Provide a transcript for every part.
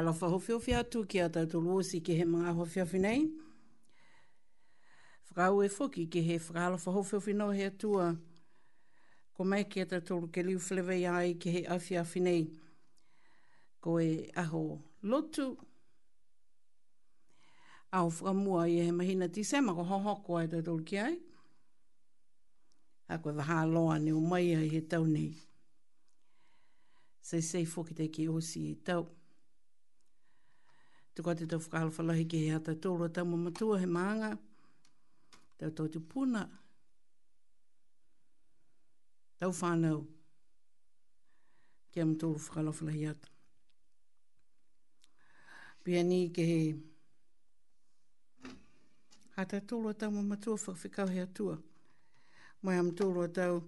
alofa hofio fia tu ki a tatu luosi ki he mga hofio finei. Whakau e foki ki he fra whakalofa hofio fino he atua. Ko mai ki a tatu ke liu flewe ai ki he afia finei. Ko e aho lotu. Au whakamua i he mahina tisema ko hohoko ai tatu ki ai. A koe waha loa ni umaia i he tau nei. Sei sei foki te ki osi i tau. Sei tau. Te kua te tau whakahala whalahi ke hea tau tōrua tau mamatua he maanga. Tau tau te puna. Tau whānau. Ke am tōrua whakahala whalahi atu. Pia ni ke he. Ha tau tōrua tau mamatua whakawhikau hea tua. Mai am tōrua tau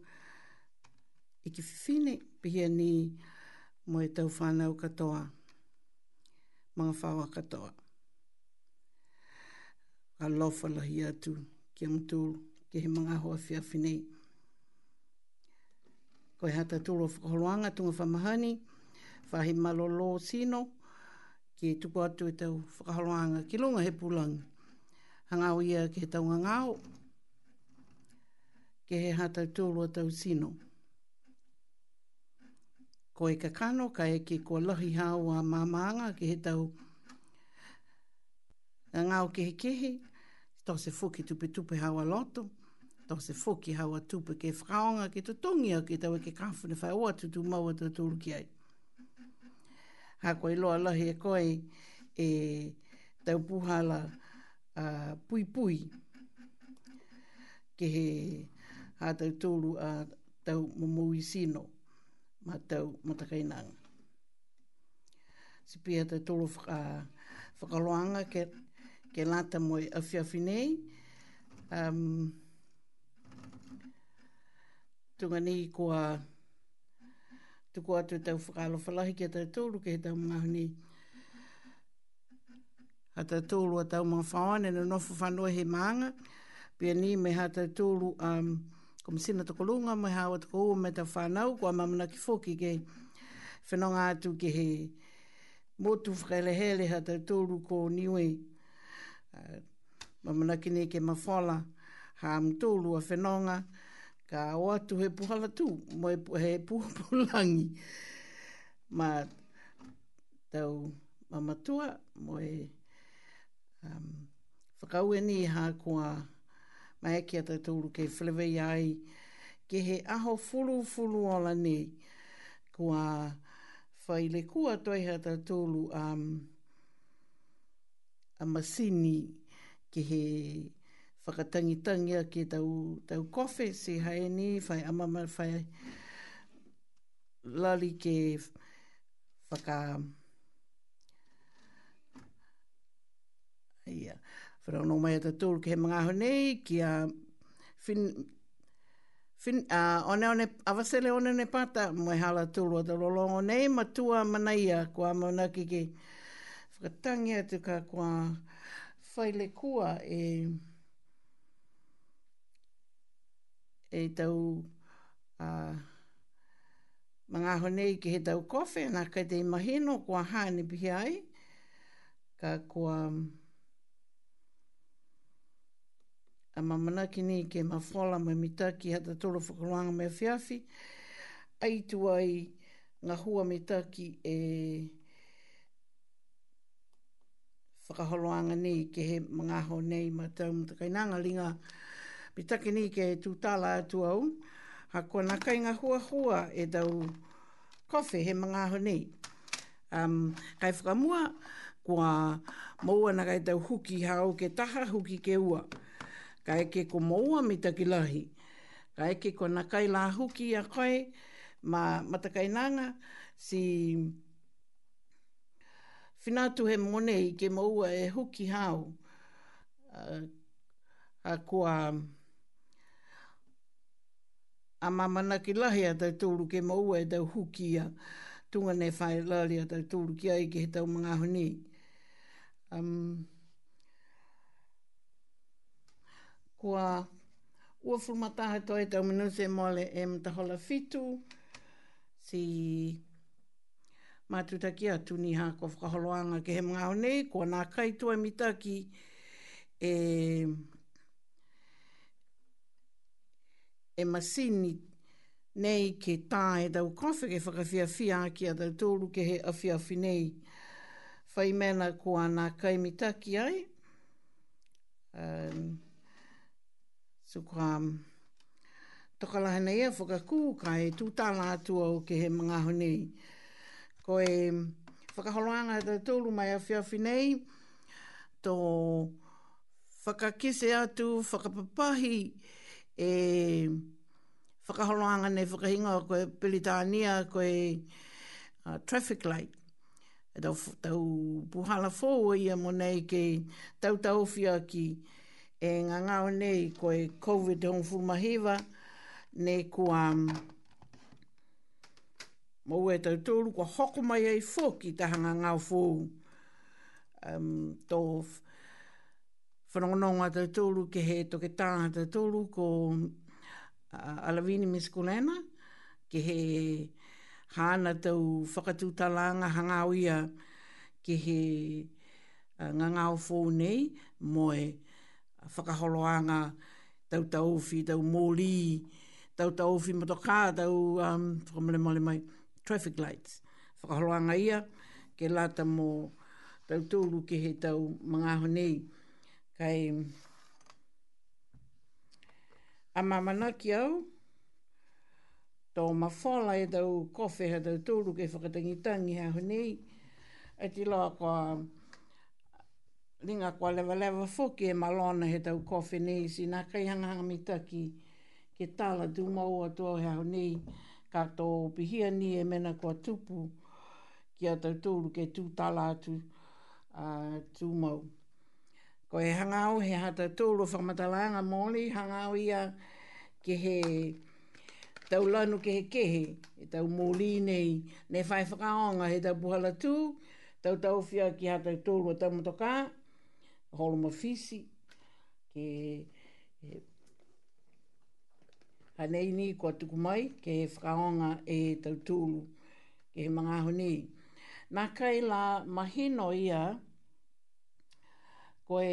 i ki whine pia ni mo e tau whānau katoa mga whawa katoa. Ka lofa lahi atu ki amtul ki he mga hoa whia whinei. Ko he hata tūro whakoloanga tunga whamahani, whahi malolo sino, ki tuku atu e tau whakaholoanga ki longa he pulang. Hangau ia ki he taunga ngāo, ki he hata tūro tau sino ko e kakano ka eke ko lahi hao a mamanga ke he tau a ngāo ke he kehe to se fuki tupe tupe hao a loto to se fuki hao a tupe ke whaonga ke to tongi au ke tau e ke kafuna whai oa tutu mau a tuturu ki ai ha koe loa lahi e koe e tau puhala uh, pui pui ke he ha tau tūru a tau mumuisino ma tau matakainang. Si pia te tolo whaka, whakaloanga ke, ke lata moi awhiawhi nei. Um, tunga ni kua tuku atu tau whakalo whalahi ke tau tōru ke he tau mahu ni. Ha tau tōru a tau mga whaone na nofu whanua he maanga. Pia ni me ha tau tōru um, kumi sina tokolunga mo hawa tuko ua me ta whanau kua mamana ki foki ke whenonga atu ke he motu whakaile hele ha tau tōru ko niwe mamna ah, mamana ki ne ke mawhala ha am tōru a whenonga ka o atu he puhala tu mo he, pu, he puhupulangi ma tau mamatua mo he um, whakaue ha kua ma eki atai tūru kei whilewei ai, ke he aho fulu fulu ola nei, kua whai le kua toi hata tūru a, um, a masini ke he tangia ke tau, tau kofe si hae ni, whai amama whai lali ke whaka ia whanau mai ata tūru ke he mga honi ki a fin... Fin, uh, one one, awasele one ne pata, mwe hala tūlua te lolongo nei, tua manaia kua mauna ki Whakatangi atu ka kua whaile kua e e tau uh, mga honei ki he tau kofi, nā kai te imahino kua hāne pihi ai, ka kua... Um, a mamanaki ni ke mawhala me mitaki ha ta tolo whakaroanga mea whiawhi. Ai tu ai ngā hua mitaki e whakaroanga ni ke he mga ho nei ma tau mtakai nanga linga mitaki ni ke tu tala atu au. Ha kua nakai ngā hua hua e tau kofi he mga ho nei. Um, kai whakamua kua maua na kai tau huki hao ke taha huki ke ua ka eke ko moua mi takilahi, ka eke ko kai la huki a koe, ma matakainanga, si finatu he mone i ke moua e huki hau, a, a kua a mamana ki lahi a tau tūru ke maua e tau huki a tunga ne whae lali a tau tūru ki a he tau mga honi. Um, kua ua fulmataha toi e tau minuse mole e mtahola fitu si matutaki atu ni ha kua whakaholoanga ke he mga honi kua nā kaitua e mitaki e e masini nei ke tā e tau kofi ke whakawhia fia ki a tau tōru ke he awhia awhi nei whaimena kua nā kaimitaki ai um, So kwa um, tokala hana ia whakaku ka e tūtāna atua o ke he mga honi. Ko e um, whakaholoanga te tūlu mai a whiawhi nei, tō whakakise atu, whakapapahi, e whakaholoanga nei whakahinga o koe pilitania, koe uh, traffic light. E tau, tau puhala fōu ia mo nei ke tau tau ki, ki e ngā ngāo nei koe COVID hong fumahiva ne kua um, mau e tau tōru kua hoko mai ei fō ki tahanga ngāo fō um, tō whanongononga tau tōru ke he toke tāna tau tōru ko uh, Alavini Miskulena ke he hāna tau whakatūtalanga hangau ia ke he uh, ngā ngāo fō nei moe e whakaholoanga, tau tauwhi, tau mōli, tau tauwhi motokā, tau um, whakamale mole mai, traffic lights. Whakaholoanga ia, ke lata mō tau tūru ke he tau mga honi. Kai, a mamana ki au, tō mawhala e tau kofeha tau tūru ke whakatangitangi ha honi, e te loa kwa... Um, ringa kua lewa lewa fuki e malona he tau kofi nei si nā kai hanga mitaki ke tala tu maua tua he au nei ka tō pihia ni e mena kua tupu ki a tau tūru ke tū tala tu uh, tū mau. Ko e hanga au he hata tūru whamatalanga mōli hanga ia ke he tau lanu ke he kehe e tau mōli nei ne whai whakaonga he tau puhala tū tau tau fia ki hata tūru a tau motokaa holo mafisi ke e, anei ni kua tuku mai ke he whakaonga e tautulu ke mga honi. Nā kai la mahino ia koe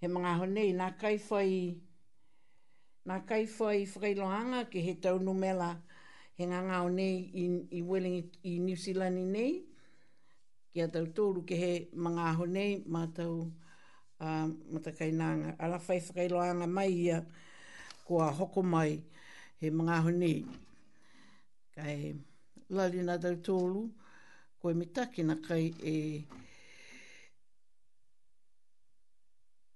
he mga honi, nā kai whai nā kai whai whakailoanga ke he numela he nga ngā honi i, i, i, i New Zealand i nei i a tau tōru ke he mga aho nei mā tau uh, matakainanga. Ara whai whakailoanga mai ia ko a hoko mai he mga aho nei. Kai lali nā tau tōru ko e mitake na kai e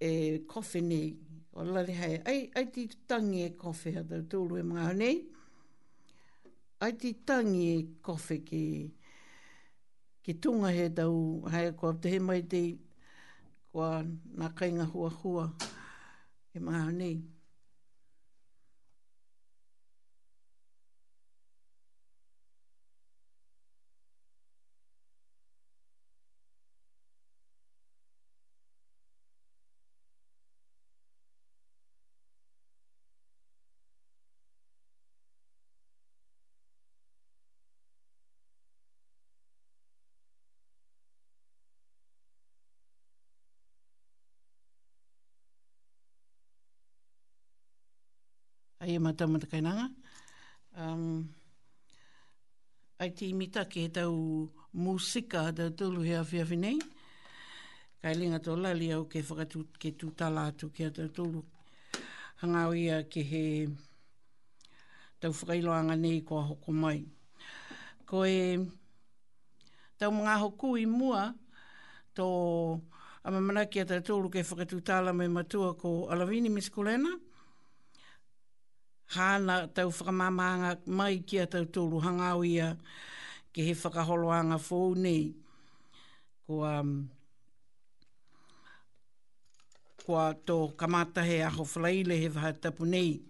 e kofi nei o lali hai ai, ai ti tangi e kofi a tau tōru e mga aho nei ai ti tangi e kofi ki ki tunga he tau hai ko te he mai te kua nā kainga hua hua e maha nei. matau matakainanga. Um, ai te imita ki he tau musika ha tau tulu he awhi awhi nei. Kai linga tō lali au ke whakatu ke tū tala atu ki a tau tulu. Hangau ia ke he tau whakailoanga nei kua hoko mai. Ko e tau mga hoku i mua tō amamana ki a tau tulu ke whakatu tala mai matua ko Alavini Miskulena. Kau hana tau whakamamanga mai kia tau tōru hangau ia ke he whakaholoanga fōu nei. Ko, um, mm, ko a tō kamata he aho whalaile he waha tapu nei.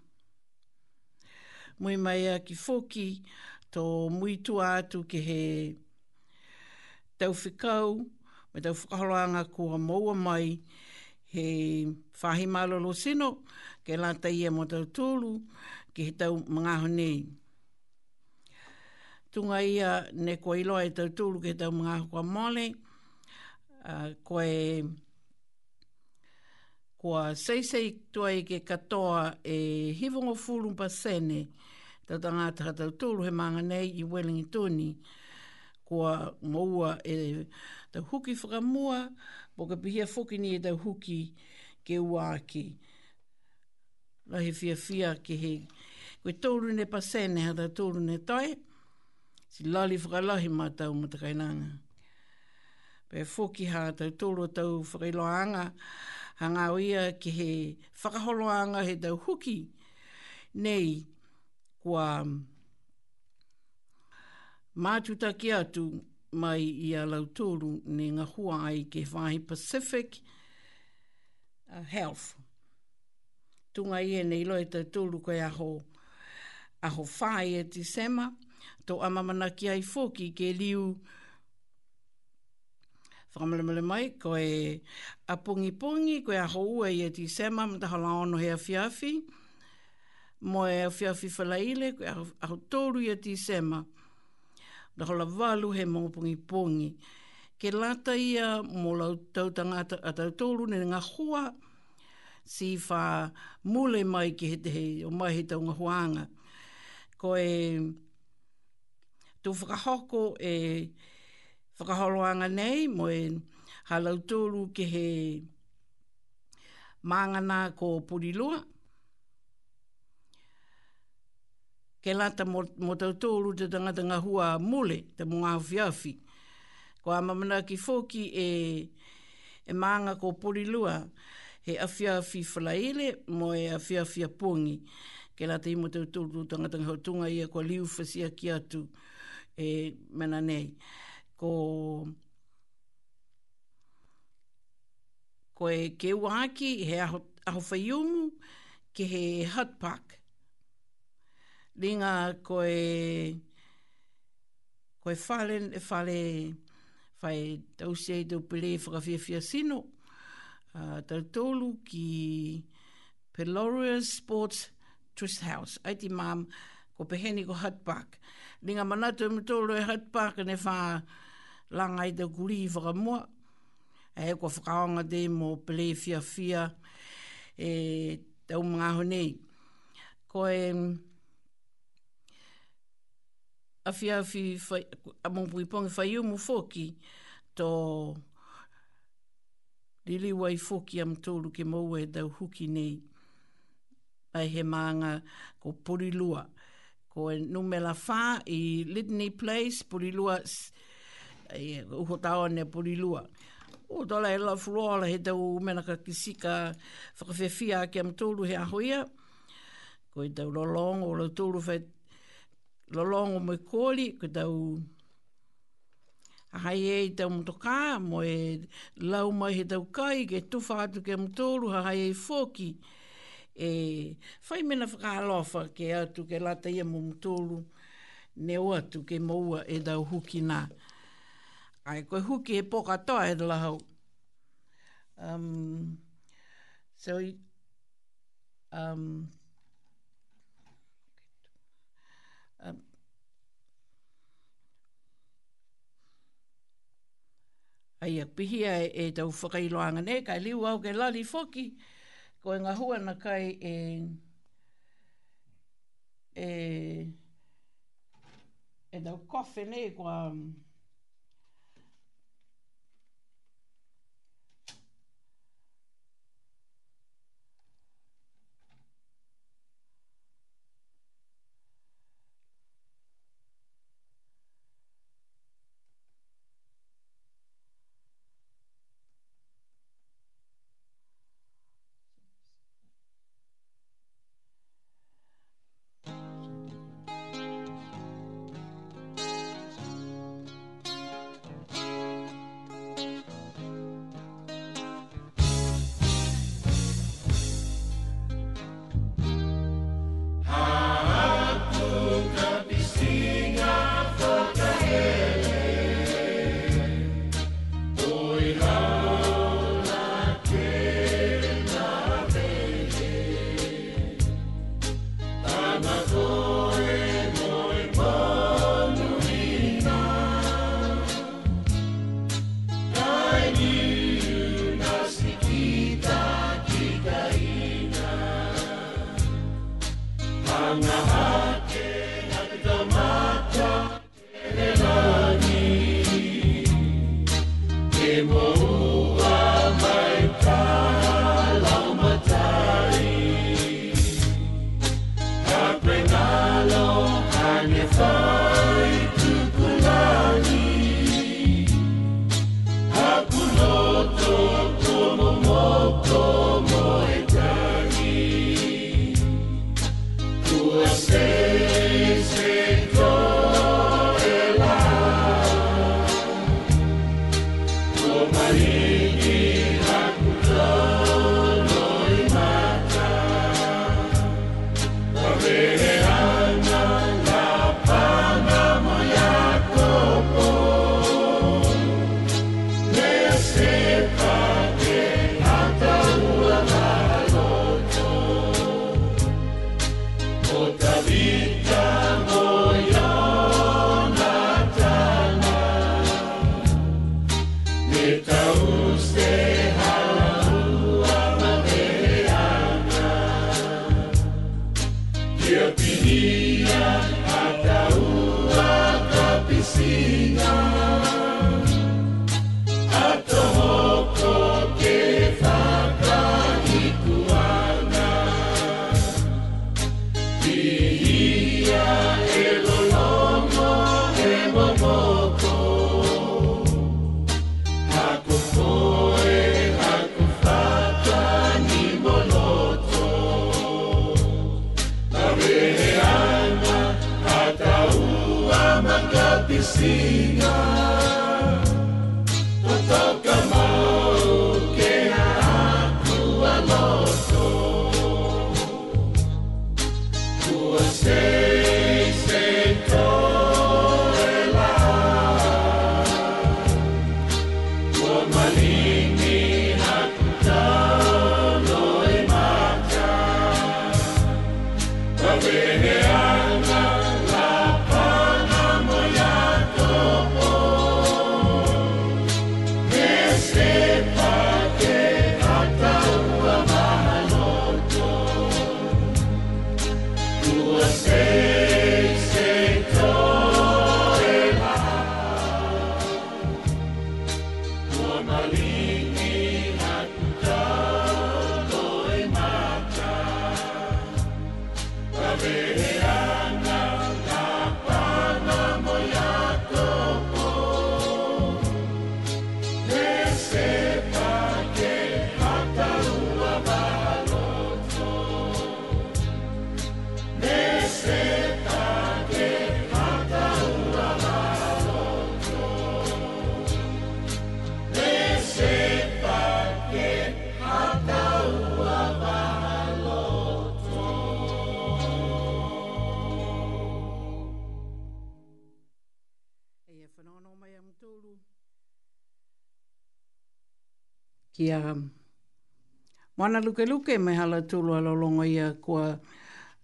Mui mai a ki fōki tō mui tu atu ke he tau whikau me tau whakaholoanga kua maua mai he whahi malolo sino, ke lata ia e mo tau tūlu, ke he tau mga honi. Tunga ia ne ko iloa e tau tūlu, ke he tau mga kua mole, koe ko e kua seisei tua i ke katoa e hivongo fulu pa sene, tau tanga taha tau tūlu he manga nei i Wellingtoni, kua ngoua e tau huki whakamua, Boka pihia foki ni e tau huki ke ua ki. La he fia fia ki he. Koe tōru ne pasene ha tau tōru ne tai. Si lali whakalahi mā tau matakainanga. Pe foki ha tau tōru tau whakailoanga. Hanga o ia ke he whakaholoanga he tau huki. Nei, kua mātuta ki atu mai i a lautoru ne ngā hua ai ke whahi Pacific uh, Health. Tunga i e nei loe tau tōru koe aho, aho whai e te sema, tō amamana ki ai fōki ke liu whamalamale mai, koe a pongi pongi, koe aho ua i e te sema, mtaha la ono hea fiafi, moe a fiafi whalaile, koe aho, aho tōru i e te sema, na hola walu he mongo pungi Ke lata ia mo lau tautanga atatolu ne ngā hua si wha mule mai ki he te he o mai he taunga huanga. Ko e tu whakahoko e whakaholoanga nei mo e halautoru ki he mangana ko Purilua. Purilua. ke lata mo, mo tau tōru te tangata hua mole, te mga hawhi hawhi. Ko a mamana ki fōki e, e maanga ko porilua, he awhi awhi whalaile mo e awhi awhi apongi. Ke la i imo tau tōru tangata ngā hautunga ia kua liu whasia ki atu e mena nei. Ko... Ko e ke uaki, he aho, aho whaiumu, ke he hot ringa koe koe fale fale fai tau se te pele fra fia fia sino uh, ah, tolu ki Peloria Sports twist House ai ti mam ko pehene ko hut park ringa mana te mo tolu e hut park ne fa langa i e te guli fra mo e ko fraonga de mo pele fia fia e tau mga honi. Ko e, a fia fi a mo pui pong fai mu foki to lili wai foki am tolu ke mo we da huki nei ai he manga ko puri lua ko e no me la fa i litney place puri lua ai u hotao ne puri lua o dola e la fuola he da u mena ka kisika fa ke fia ke am tolu he ahoia ko i e da lo long o lo tolu fe lolongo mo koli ko tau hai e i tau mtoka mo e lau mai he tau kai ke tufa atu ke mtoru ha hai e foki e fai mena whakalofa ke atu ke lata ia mo mtoru ne o atu ke maua e tau huki nā ai koe huki e poka toa e tala hau um, so um, ai a pihia e, e tau whakailoanga ne, kai liu au ke lali foki, ko e ngā huana kai e, e, e tau kofi ne, kwa... Um, na linha. Mana um, luke luke me hala tulu alo longa ia kua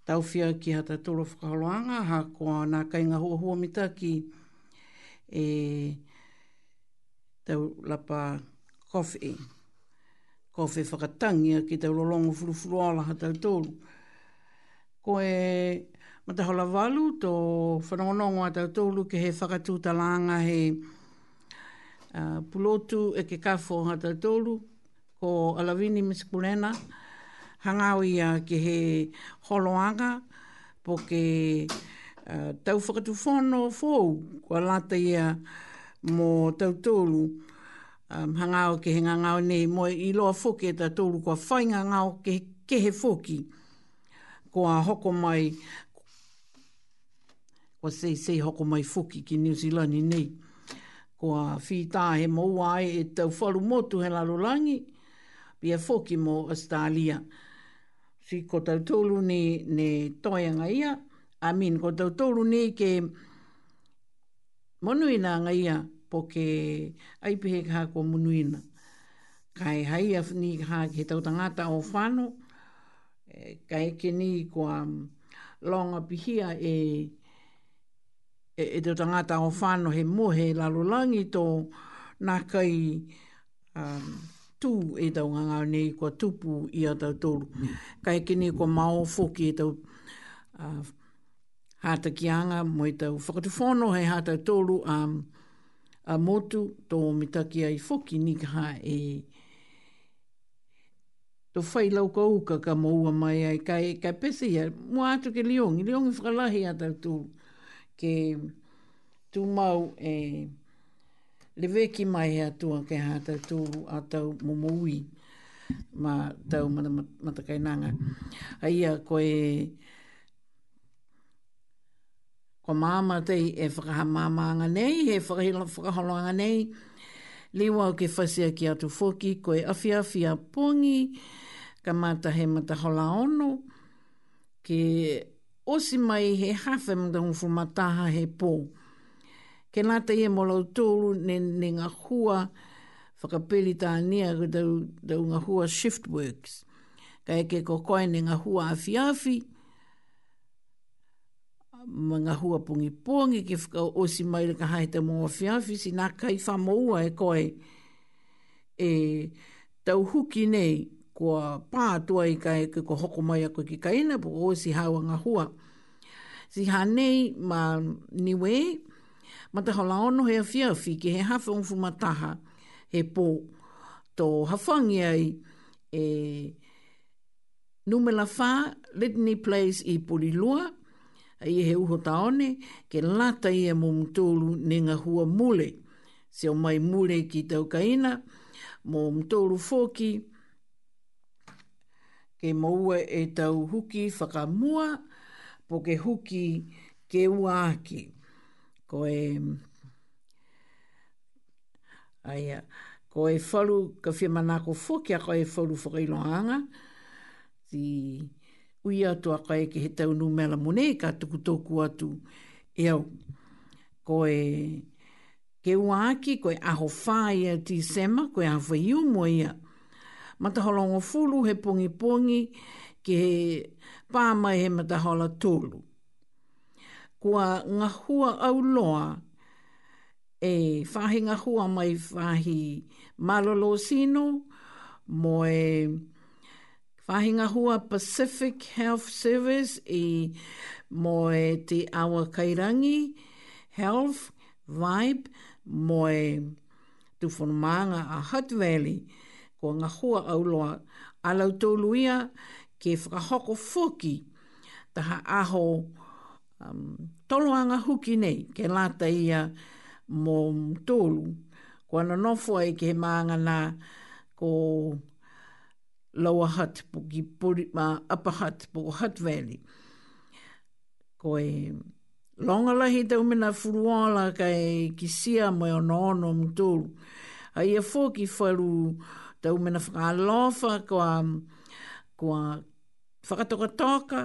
tauwhia ki hata tulu whakaholoanga ha kua nā kainga hua hua mita ki e tau lapa kofi. Kofi whakatangia ki tau lolongo furufuru ala hata tulu. Ko e matahola walu tō whanongonongo hata tulu ke he whakatūta langa he uh, pulotu e ke kafo hata tulu ko Alawini Miskulena, hangau ia ki he holoanga, po ke uh, tau whakatu whono fōu, kua lata ia mō tau tōru, um, hangau ke he ngangau nei, mō i loa fōke ta tōru, ko whai ngangau ki ke he fōki, kua hoko mai, ko sei sei hoko mai fōki ki New Zealand nei, Ko kua whītā he mōua ai e tau wharu motu he lalo langi, pia foki mō Australia. Si ko tau tōlu ni ne toianga ia, a I mean, ko tau tōlu ni ke monuina nga ia po ke aipihe kaha ko monuina. Kai haia ni kaha ke tau tangata o whano, e, kai ke ni ko mm, longa pihia e e, e tau tangata o whano he mohe lalulangi tō nakai um, tū e tau ngā nei kua tupu i a tau tōru. Ka eke nei kua mao fōki e tau hāta ki anga mo e tau whakatufono hei hāta tōru a, motu tō mitaki ai fōki ni ka e tō whai lau ka uka ka maua mai ai ka e ka pese ia mo atu ke liongi, liongi whakalahi a tau tōru ke tū mau e eh, le ve ki mai e atua ke ha te tū a tau mumui ma tau mana matakainanga. A ia koe ko māma tei e whakahamāmaanga nei, he whakaholoanga nei, liwa ke whasea ki atu foki, koe awhia awhia pongi, ka mata he mata hola ono, ke osi mai he hawhe mta ufu mataha he pōu ke te ia molau tōru ne, ne ngā hua whakapeli tānia ko tau, tau ngā hua shift works. Ka eke ko koe ne ngā hua awhiawhi, ma ngā hua pungi pungi ke whaka osi mai le ka hae te mō awhiawhi, si nā kai whamaua e koe e tau huki nei kua pātua i ka eke ko hoko mai a koe ki kaina, po osi hawa ngā hua. Si hanei ma niwe, ma niwe, Ma te hala ono hea fia fi he hawha unfu mataha he pō tō hawhangi ai e numela whā Litany Place i Purilua i he uho taone ke lata i e mumtulu ne ngā hua mule. Se o mai mule ki tau kaina, mumtulu fōki, ke maua e tau huki whakamua, po ke huki ke uāki ko e aia ko e falu ka fia mana ko foki ki a ko e falu fo ki loanga ti uia to a kai ke he tau nu mela mone ka tuku tōku atu e au ko e ke uaki ko e aho whāia ti sema ko e awha iu mo ia mataholongo fulu he pongi pongi ke pa pāma he mata hola tolu kua ngahua au loa e whahi ngahua mai whahi malolo sino mo e whahi ngahua Pacific Health Service i mo e te awa kairangi Health Vibe mo e tuwhanumanga a Hutt Valley kua ngahua au loa alau tōluia ke whakahoko foki taha aho ngahua um, toloanga huki nei, ke lata ia mō tōlu. Ko ana nofo ai ke maanga nā ko Lower Hutt, po ki Purima, Upper Hutt, po Hutt Valley. Ko e longalahi tau mena furuala ka e kisia mai o nono mō tōlu. A ia fō ki wharu tau mena whakalofa ko a, ko a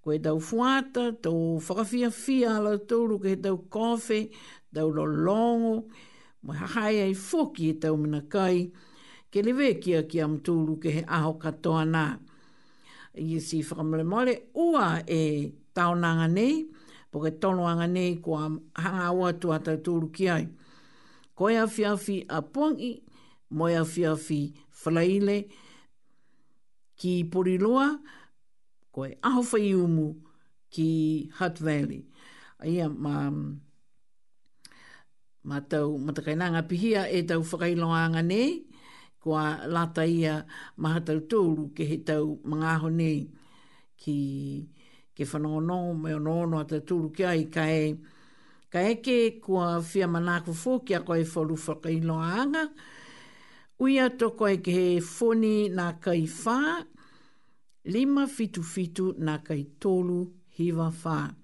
koe tau fuata, tau whakawhia fia ala tōru, koe tau kofi, tau longo, mo hahai ai fōki e tau mina kai, ke lewe kia ki am tōru ke he aho katoa nā. Ie si whakamale mole, ua e taonanga nei, po ke tonoanga nei ko am hanga awa tu atau tōru ki ai. Koe a fiafi a pongi, moe a fiafi whalaile, ki poriloa, ki poriloa, ko e aho whai umu ki Hutt Valley. Ia, ma, ma tau matakainanga pihia e tau whakailoanga nei, ko a lata ia maha tau tōru ke he tau mangaho nei ki ke whanono me o nono a tau tōru ki ai ka e, ka e ke kua whia manako fō ki a koe wharu whakailoanga, Uia toko e ke he whoni nā kai whaa, lima fitu fitu na kai tolu hiva fa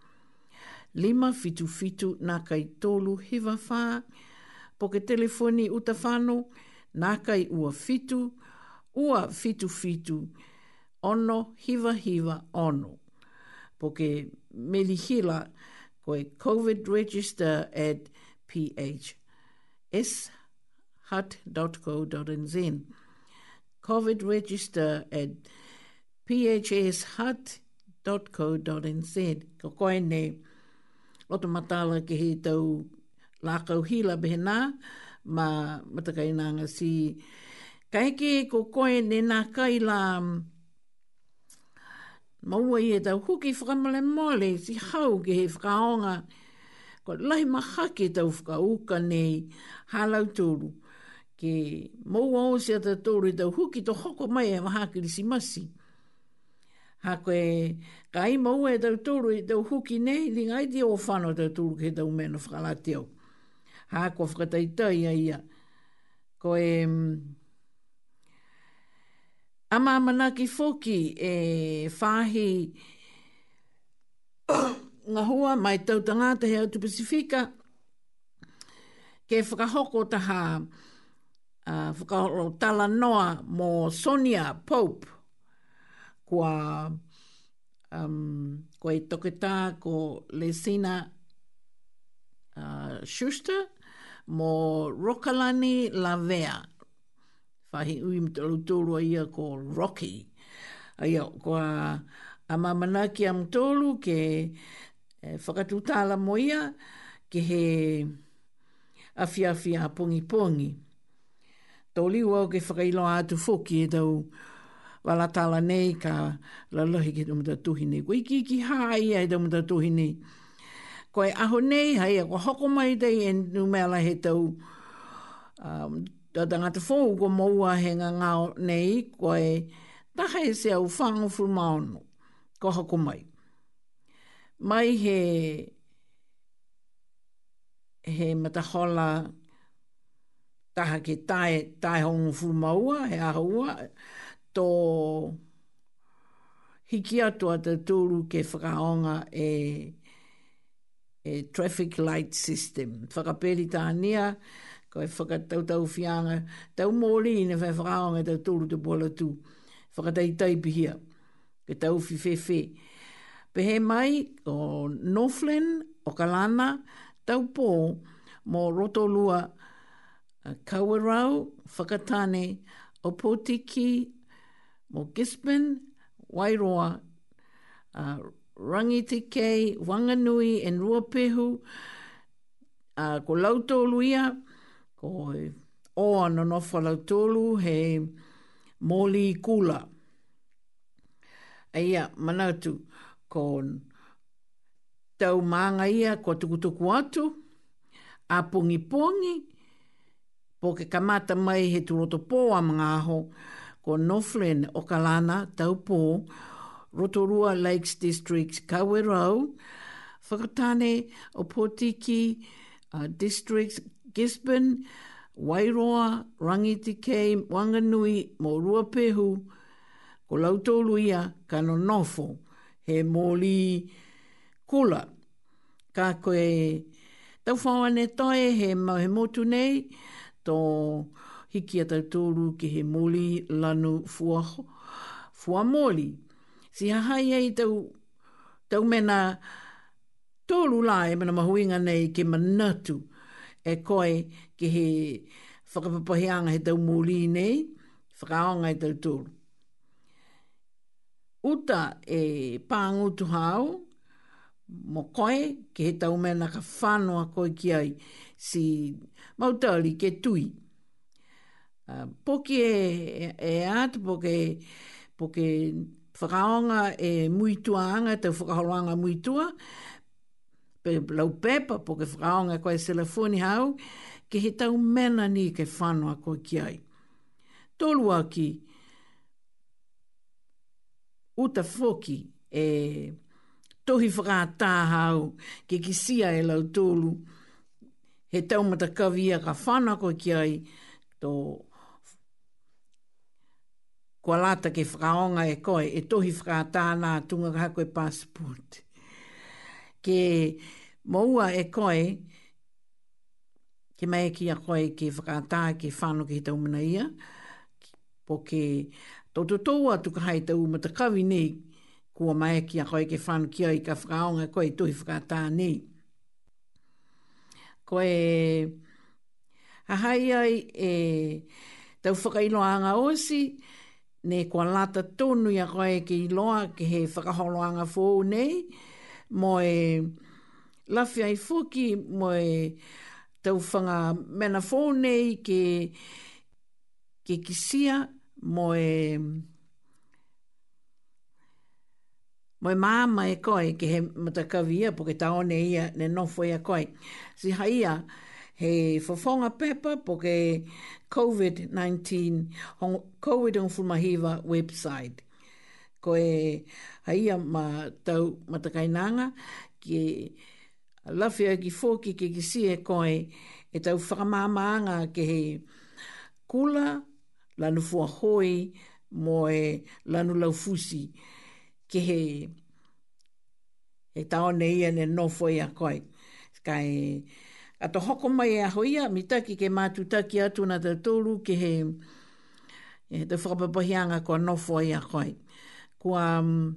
lima fitu fitu na kai tolu hiva fa po ke telefoni uta fano na kai ua fitu ua fitu fitu ono hiva hiva ono po ke melihila koe covid register at ph shut.co.nz covid register at ph phshut.co.nz. Ko koe ne o te matala ki hei tau lākau hila behenā, ma matakai nānga si. Ka eke ko koe nei nā kai mm, maua i e tau huki whakamale mole, si hau ki hei whakaonga. Ko lai maha ki tau whakauka nei halau tūru. Ke maua o si ata tūru i tau huki to hoko mai e maha si masi a koe, ka i mau e tau tūru i tau huki nei, li ngai te o whano tau tūru ke tau mena whakalate au. Ha koe whakatai tai a ia. Koe, mm, ama manaki foki e whahi ngā hua mai tau te hea tu Pacifica ke whakahoko taha uh, whakahoko tala noa mō Sonia Pope, kua um, ko e toketā ko Lesina uh, Schuster mo Rokalani Lavea. Whahi ui mtolu tōru ia ko Rocky. Ia ko a, a mamanaki am tōru ke e, eh, whakatutāla mo ia ke he awhiawhi a pongi pongi. Tōliu au ke whakailoa atu fōki e tau wala tala nei ka la lohi ki tumta tuhi Koe ki ki hai ai tumta tuhi Koe aho nei hai a e kwa hoko mai tei e numela he tau. Um, Tā tangata fōu ko moua he ngā ngāo nei koe taha e se au whāngu furu maono. Ko hoko mai. Mai he he matahola taha ke tai, tai hongu fu maua he aha tō hiki atua te tūru ke whakaonga e, e traffic light system. Whakapeli tānia, koe e whakatau tau whianga, tau mōri ina whai whakaonga te tūru te bola tū. Whakatai taipihia, ke tau whiwhiwhi. Pehe mai o Northland, o Kalana, tau pō mō Rotolua, Kawarau, Whakatane, o Potiki, mo Gisborne, Wairoa, uh, Rangitike, Wanganui and Ruapehu, uh, ko Lautoluia, ko oa no nofa Lautolu, he Moli Kula. Eia, manatu, ko tau maanga ia ko tukutuku atu, a pungi pungi, po ke kamata mai he turoto po a mga aho, ko o Kalana, Taupō, Rotorua Lakes District Kawerau, Whakatane Potiki uh, District Gisborne, Wairoa, Rangitikei, Wanganui, Morua Pehu, ko Lautoluia, Kano Nofo, he Moli Kula. Ka koe tau whawane tae he mau he motu nei, to hiki atau tōru ki he moli lanu fua, fua moli. Si hahai ei tau, tau mena tōru lai e mena mahuinga nei ke manatu e koe ki he whakapapahianga he tau moli nei, whakaonga i tau tōru. Uta e pāngutu hao, mo koe ke he tau mena ka whanua koe ki ai si ke tui. Mautauri ke tui uh, poki e, e at, poki, poki whakaonga e muituanga, te whakaholoanga muitua, pe lau pepa, poki whakaonga e koe se lafoni hau, ke he tau mena ni ke whanua koe ki ai. Tolu aki, uta foki e tohi whakaatā hau ke kisia e lau tolu, he tau mata kavia ka whanua koe ki ai, kua lata ke whakaonga e koe, e tohi whakata nā tunga kaha koe passport. Ke moua e koe, ke mai e ki a koe ke whakata, ke fanu ke hita umana ia, po ke tototou atu ka hai tau matakawi nei, kua mai e ki a koe ke whanau ki ai ka whakaonga e koe, e tohi whakata nei. Koe, ahai ai, e, tau whakailoanga osi, e, ne kua lata tonu ia koe ki loa ki he whakaholoanga fōu nei, mo e lafi ai fōki, mo e tauwhanga mena fōu nei ke, ke kisia, mo e mo e māma e koe ke he matakawi ia, po ke taone ia, ne nofo ia koe. Si haia, ia, he fofonga pepa po ke COVID-19 COVID-19 mahiwa website. Ko e haia ma tau matakainanga ki lafia ki fōki ki ki si e koe e tau whakamāmaanga ke he kula lanu fua hoi mo e lanu laufusi ke he e tau ne ne nofoi a koe. Kai e A to hoko mai e ahoia, mi taki ke mātu taki atu na te tōru ke he e, te whakapapahianga kua nofo i a koi. Kua mm,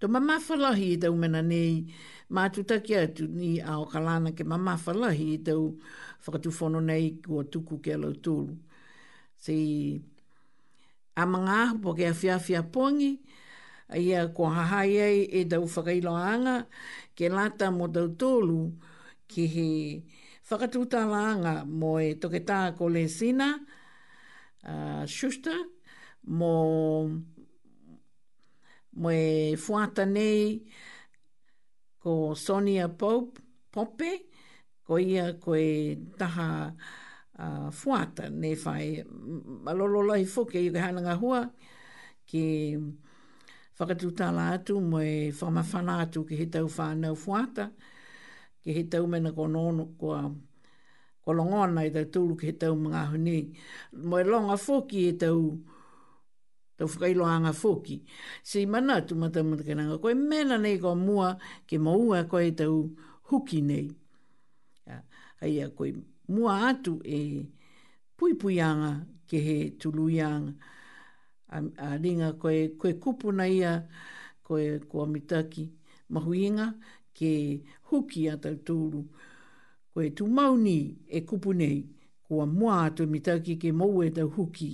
to mamawhalahi i tau mena nei mātu taki atu ni a kalana ke mamawhalahi i tau whakatufono nei kua tuku ke alau tōru. Se i a mga ahu po ke a whiawhia pongi, a ia kua hahai ei e tau whakailoanga ke lata mo tau tōru, ki he whakatūta langa mo e toketā ko le sina, uh, Shuster, mo, mo e fuata nei ko Sonia Pope, Pope, ko ia ko e taha uh, fuata nei whai. Malolo lai fuke i ke hananga hua ki whakatūta la atu mo e whamawhana atu ki he tau whanau fuata. Fuata ki he tau mena ko nono kua ko longona i tau tūlu ki he tau mga hune. Moe longa fōki he tau tau whakailoanga fōki. Sei mana tu mata mata kenanga koe mena nei kua mua ke maua koe tau huki nei. Hei a koe mua atu e puipuianga ke he tuluianga. A, a ringa koe, koe kupuna ia koe kua mitaki mahuinga ke huki a tau tūru. Koe tu mauni e kupu nei, kua mua atu e mitaki ke mou e tau huki.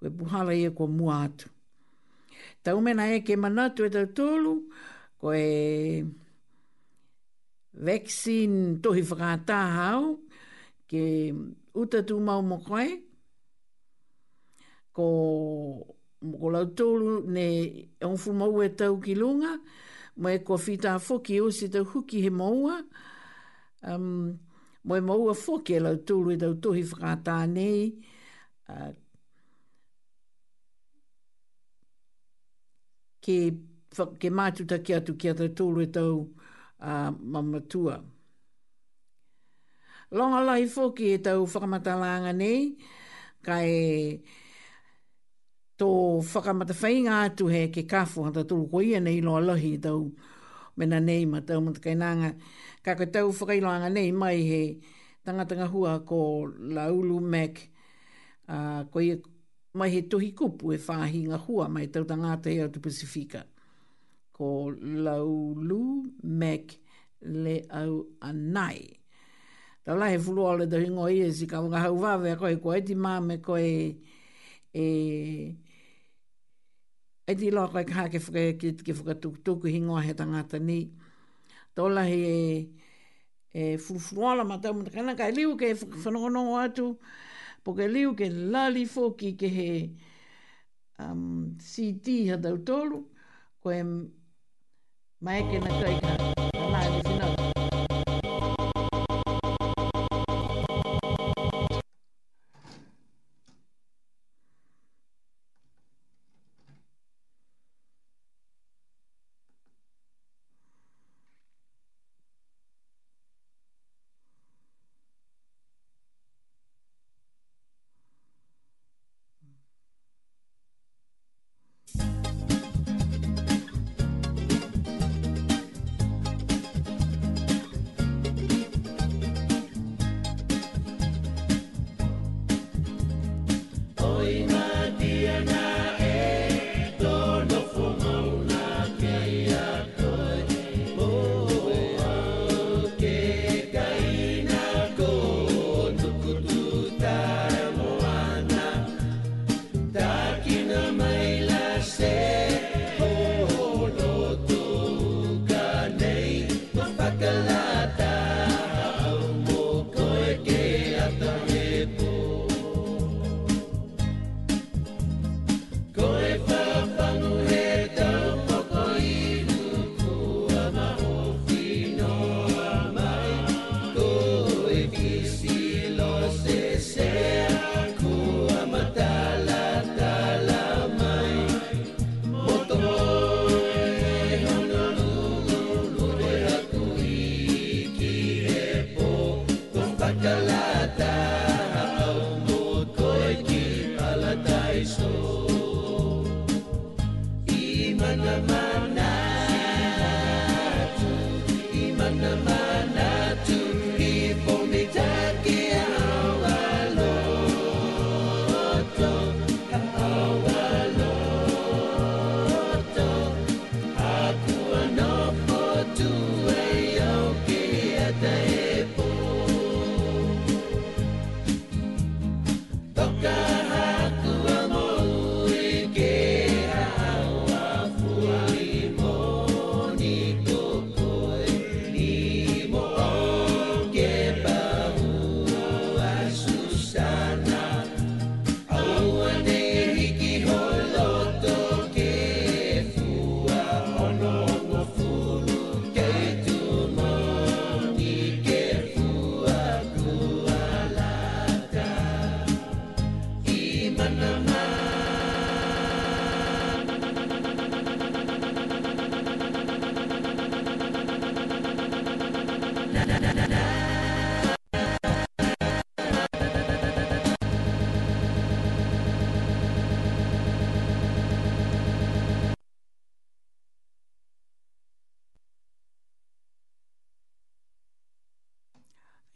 Koe puhala ia kua mua atu. Tau mena e ke manatu e tau tūru, koe vaccine tohi whakata hau, ke uta tu mau mo koe, ko, ko lau ne e onfu mou e tau ki lunga, ko mai kua whita whoki o si tau huki he maua, um, mai maua whoki e lau tūlu i tau tohi whakātā nei, uh, ke, ke mātuta ki atu ki atu tūlu i tau uh, mamatua. Longa lai whoki e tau langa nei, kai... e tō whakamata whainga atu he ke kafu hata tūru koe ia nei loa lohi tau mena nei ma tau mata kainanga. Ka koe tau whakailoanga nei mai he tangatanga hua ko Laulu Mac a ko ia mai he tohi kupu e whahi ngā hua mai tau tangata hea tu Pasifika. Ko Laulu Mac le au anai. Tā lai he fulua ole tau ingo ia e si ka wangahau vāwea koe koe ti māme koe e E ti loa koe kaha ke whuka ki te whukatukutuku hi ngoa he tangata ni. Tōla he e, e fufuala ma tau mtakana kai liu ke e whanono atu. Po ke liu ke lali fōki ke he um, CD ha tau tōlu. Koe mai ke na kai kaha.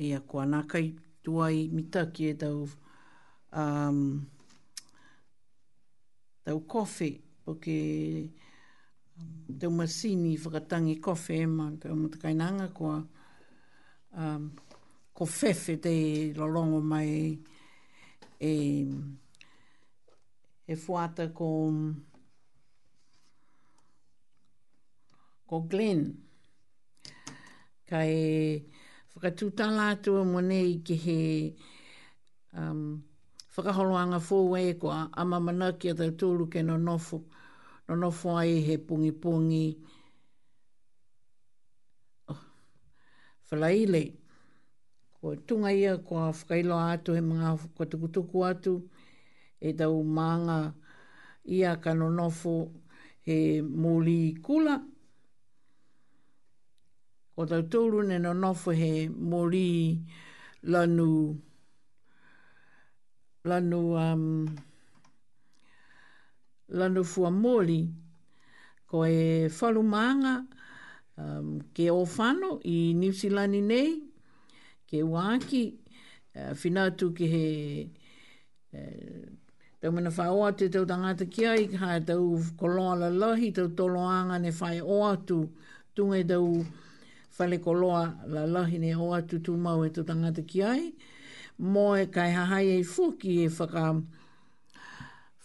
ia kua nākai tuai mita ki e tau um, tau kofi po ke um, tau masini whakatangi kofi e ma tau matakainanga kua um, ko fefe te lolongo mai e e fuata ko ko Glenn kai e whakatūtala atua mo nei ki he um, whakaholoanga fōwe e kua ama ki a tau tōru ke no nofo, no nofo ai he pungi pungi. Oh, whalaile, ko tunga ia kua whakailo atu he mga kua tukutuku atu, e tau maanga ia ka no nofo he mōli kula, o tau tōru ne no nofo he mori lanu lanu um, lanu fua mori ko e whalu maanga um, ke o whano i New Zealand nei ke waki uh, whinatu ke he uh, Tau mana whae oa te tau tangata ki ai, hae tau koloa la lahi, tau tolo anga ne whae oa tu, tunga tau... Uh, whale koloa la lahi ne o atu tu mau e tō tangata ki ai. Mō e kai hahai e fuki e whaka,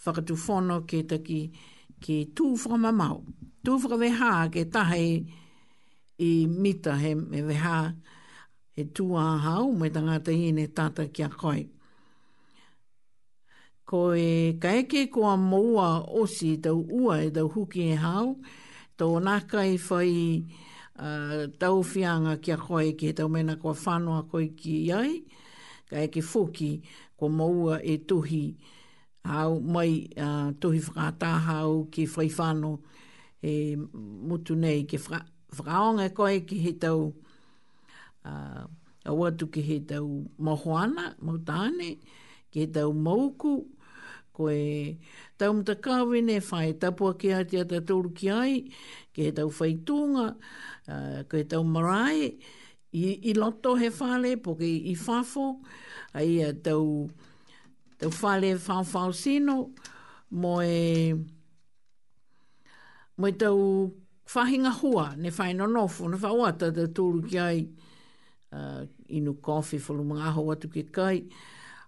whakatu whono ke taki ke tū whakama mau. Tū whakaweha ke tahai i mita he me weha e tū a hau me tangata i ne tata ki a koi. Ko e ka eke ko a moua osi tau ua e tau huki e hau, tau naka i whai uh, tau fianga ki a koe ki he tau mena kua whanoa koe ki iai, ka eke fuki kua maua e tuhi hau mai uh, tuhi whakata hau ki whai whano e mutu nei ki whra, whraonga koe ki he tau uh, ah, awatu ki he tau mohoana, mautane, ki he tau mauku, koe tau mta kawene whai tapua ki hati a tatoru ki ai, ki he tau whaitunga, uh, koe tau marae i, i loto he whale, poke i whafo, ai uh, tau, tau whale whawhau sino, mo e, mo e tau whahinga hua, ne whae no nofu, ne whaua te tūru ki ai, uh, inu kofi wholu mga aho atu ki kai,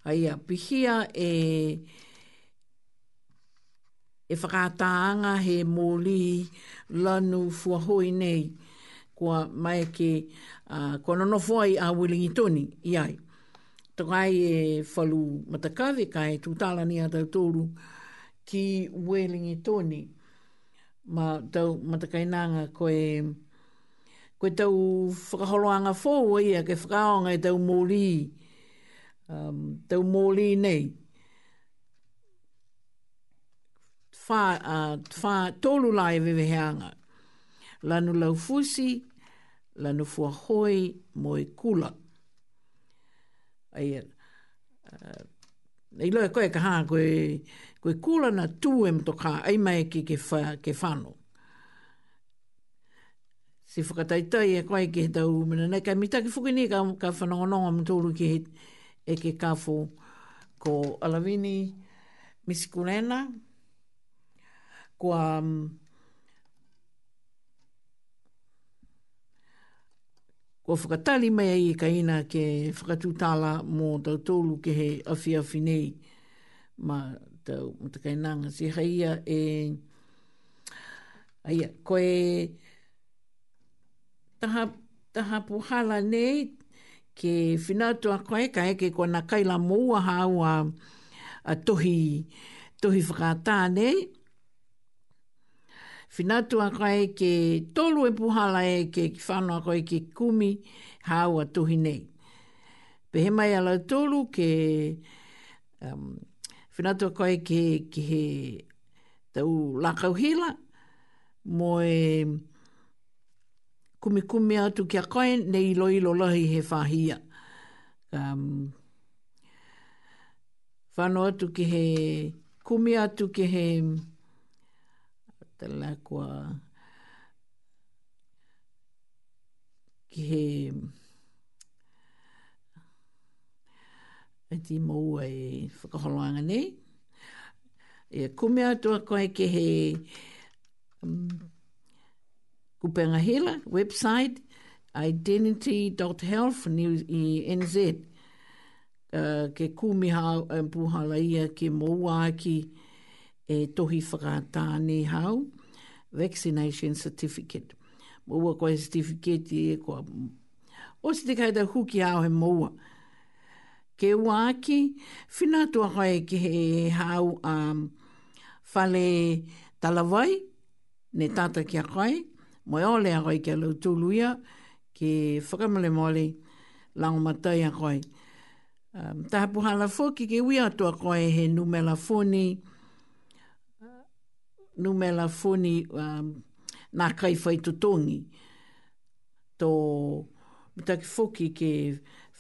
ai a pihia e, e whakataanga he mōli lanu fuahoi nei, e, kua mai ke uh, kua nonofo ai a Willingi Tony i ai. Tokai e whalu matakawe kai tu tala ni a tōru ki Willingi Tony. Ma tau matakainanga koe koe tau whakaholoanga fōu i a ke whakaonga e tau mōri um, tau mōri nei. Whā uh, tōru lai vewehanga. Lanu lau fusi, la nufua hoi mo i kula. Ai, uh, loe koe ka haa koe, koe kula na tū e mto ka ai mai ki ke, fa, ke whanu. Si whakataitai e koe ki he tau mena nei, ka mita ki fukini ka, ka whanongonongo mtoulu ki he e ke kafo ko Alawini Miss Kurena. Ko um, mm, Kua whakatali mai ai e ka ina ke whakatūtala mō tau tōlu ke he awhi awhi nei. Ma tau mutakai nanga si haia e... Aia, e... taha, taha puhala nei ke whinatu a koe ka eke ko na kaila mōua hau a, a tohi, tohi whakatā nei finatu a koe ke tolu e puhala e ke whanau a koe ke kumi hau a tuhi nei. Pehe mai ala tolu ke um, finatu a koe ke, he tau lakau hila mo e kumi kumi atu ki a koe nei ilo ilo lahi he whahia. Um, whanau atu ki he kumi atu ki he te lakua ki he e ti mou e whakaholoanga nei. E kumea toa koe ki he um, kupenga hila, website, identity.health.nz uh, ke kumiha e um, puhala ia ke mouaki ki e tohi whakata ne hau, vaccination certificate. Mua koe certificate e koa. O si te kaita huki hau he mua. Ke waki, whinatua koe ki he hau a um, whale talawai, ne tata ki a koe, moi ole a koe ki a lau ia, ke whakamale mole lango matai a koe. Um, Taha puhala ke wia atua koe he numela fonei, numela funi um, nā kai whai tutongi. Tō mutaki foki ke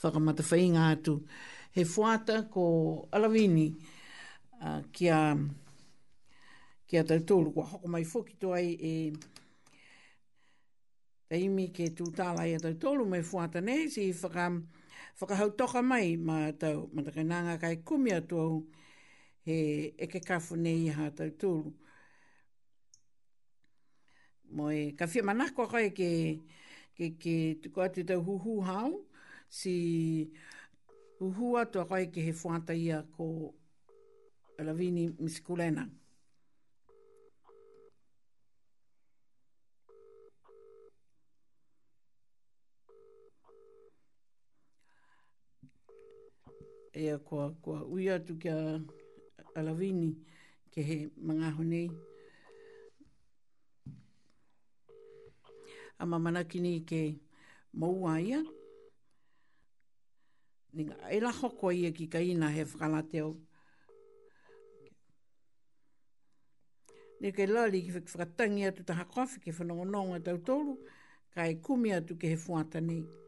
whakamata whainga atu. He fuata ko alawini uh, kia, kia tau tōru. Kua hoko mai foki to ai e taimi ke tūtāla i atau tōru mai fuata ne si whaka, whakahautoka mai ma tau matakainanga kai kumia tō e eke kafu nei i hātau tōru mo e ka whia manako koe ke, ke, ke tuko atu hu hu hau si huhu atu a koe ke he whuata ia ko Lavini Miskulena. Ea ko kua ui atu kia Alavini ke he mga honi. a mamana kini ke moua ia. Ninga, e la hoko ia ki ka ina he whakalate au. Ne kei lali ki whakatangi atu taha kofi ke whanongononga tau tolu, ka e kumi atu ke he fuata nei. Ne kei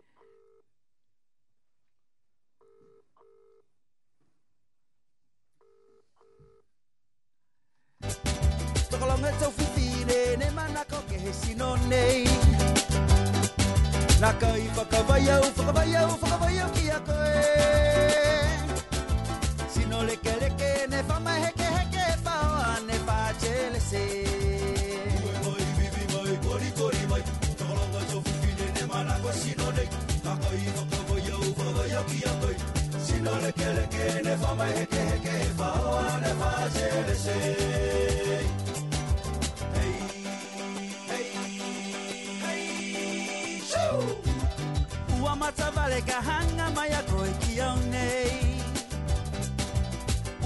সময় হেঁকে হেঁকে বাওয়ার মাঝে এসে uamatsavaleka hangama yako ikiaunei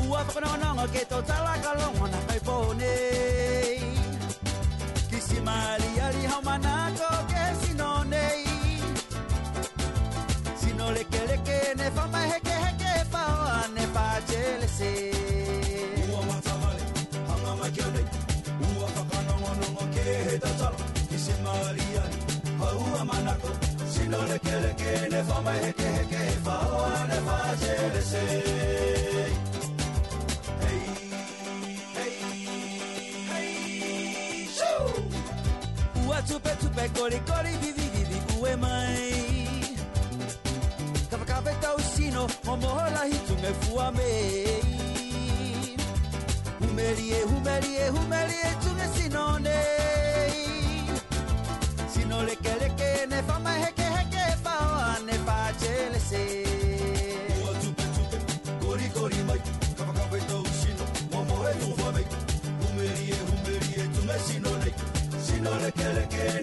uavakononongo ketotsalaka longona kaipone mama heke heke faone majerese hey hey hey shoo ua tupe tupe kori kori vivi vivi ue mai kawakawe tausino momohola hitunge fuamei humelie humelie humelie tunge nei. Sino leke leke ne famaheke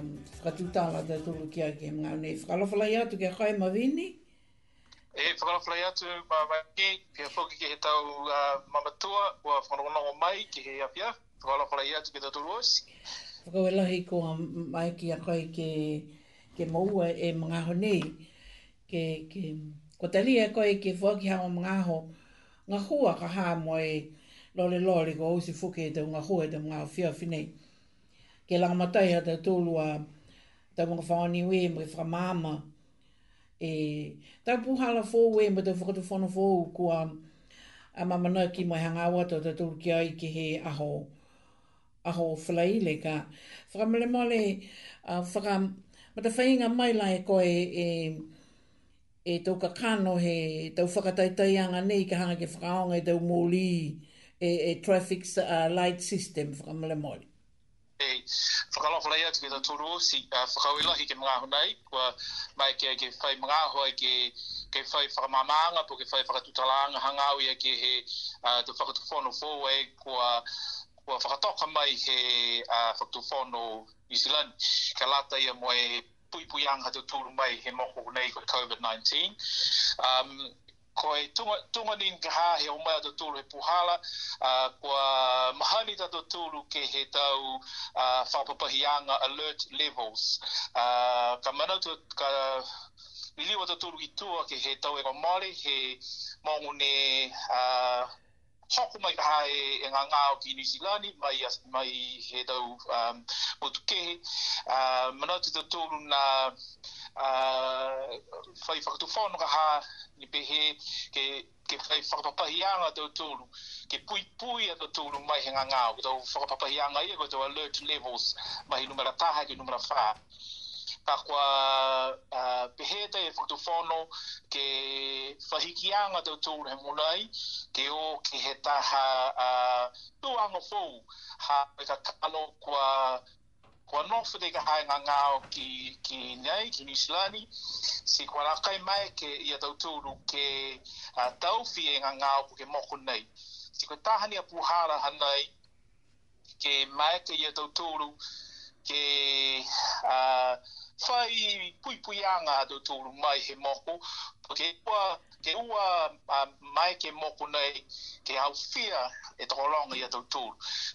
um, whakatutala te ki a ke mga unei. Whakalawhalai atu ke kai mawini? E, whakalawhalai atu ma wangi, pia whoki he tau uh, mamatua, ua whanonongo mai ki he apia. Whakalawhalai atu ke te tolu osi. Whakawelahi ko a mai ki a kai ke, maua e mga honi. ko tali e koe ke whaki hao mga ho, ngā hua ka hā moe lole lole ko ousi fuke e te unga hua e te mga whia ke lang matai ata tolu a ta mo fa ni we mo fa mama e ta pu hala fo we mo te fo te no fo ku a mama no ki mo hanga wa to te tolu ki ai ki he aho aho flai le ka fra mele mole a fra ma te fainga mai lai ko e e e tau ka kano he tau whakataitai anga nei ka hanga ki whakaonga e tau mōli e, e traffic uh, light system whakamale mōli whakalofa lai atu ke ta toru si uh, whakawilahi ke mga honai kua mai ke ke whai mga hoi ke ke whai whakamamanga po ke whai whakatutalanga hangau ia ke he uh, te whakatufono fōwe kua kua whakatoka mai he uh, whakatufono New Zealand ka lata ia moe pui pui anga te tūru mai he moko nei ko COVID-19. Um, ko e tunga, tunga ngā ka hā he o mai ato tūru he puhala, uh, kua mahani tato tūru ke he tau uh, whapapahianga alert levels. Uh, ka manatua ka liliwa tato tūru ki tūa ke he tau e ka Māori, he maungu ne hoko mai ka hae e ngā ngā o ki New Zealand mai, mai he tau um, motu kehe uh, manatu tau tōru nā uh, whai whakatu whanu ka hā ni pehe ke, ke whai whakapapahi anga tau tōru ke pui pui a tau tōru mai he ngā ngā o ki tau whakapapahi anga i a tau alert levels mai numera taha ke numera whā ka kwa uh, peheta e whutuwhono ke whahikianga tau tūr munai, ke o ke he taha uh, tūanga fōu, ha e ka kalo kwa kwa nofu te ka hainga ngāo ki, ki nei, ki Nishilani, si kwa rakai mai ke ia tau tūru ke uh, tau fi e ngā ku ke moko nei. Si kwa tahani a puhara hanei ke mai ke ia tau tūru ke uh, whai pui pui anga ato tōru mai he moko. Ok, wā, well, ke ua a, mai ke moko nei ke hau fia e toko longa i atau tūr.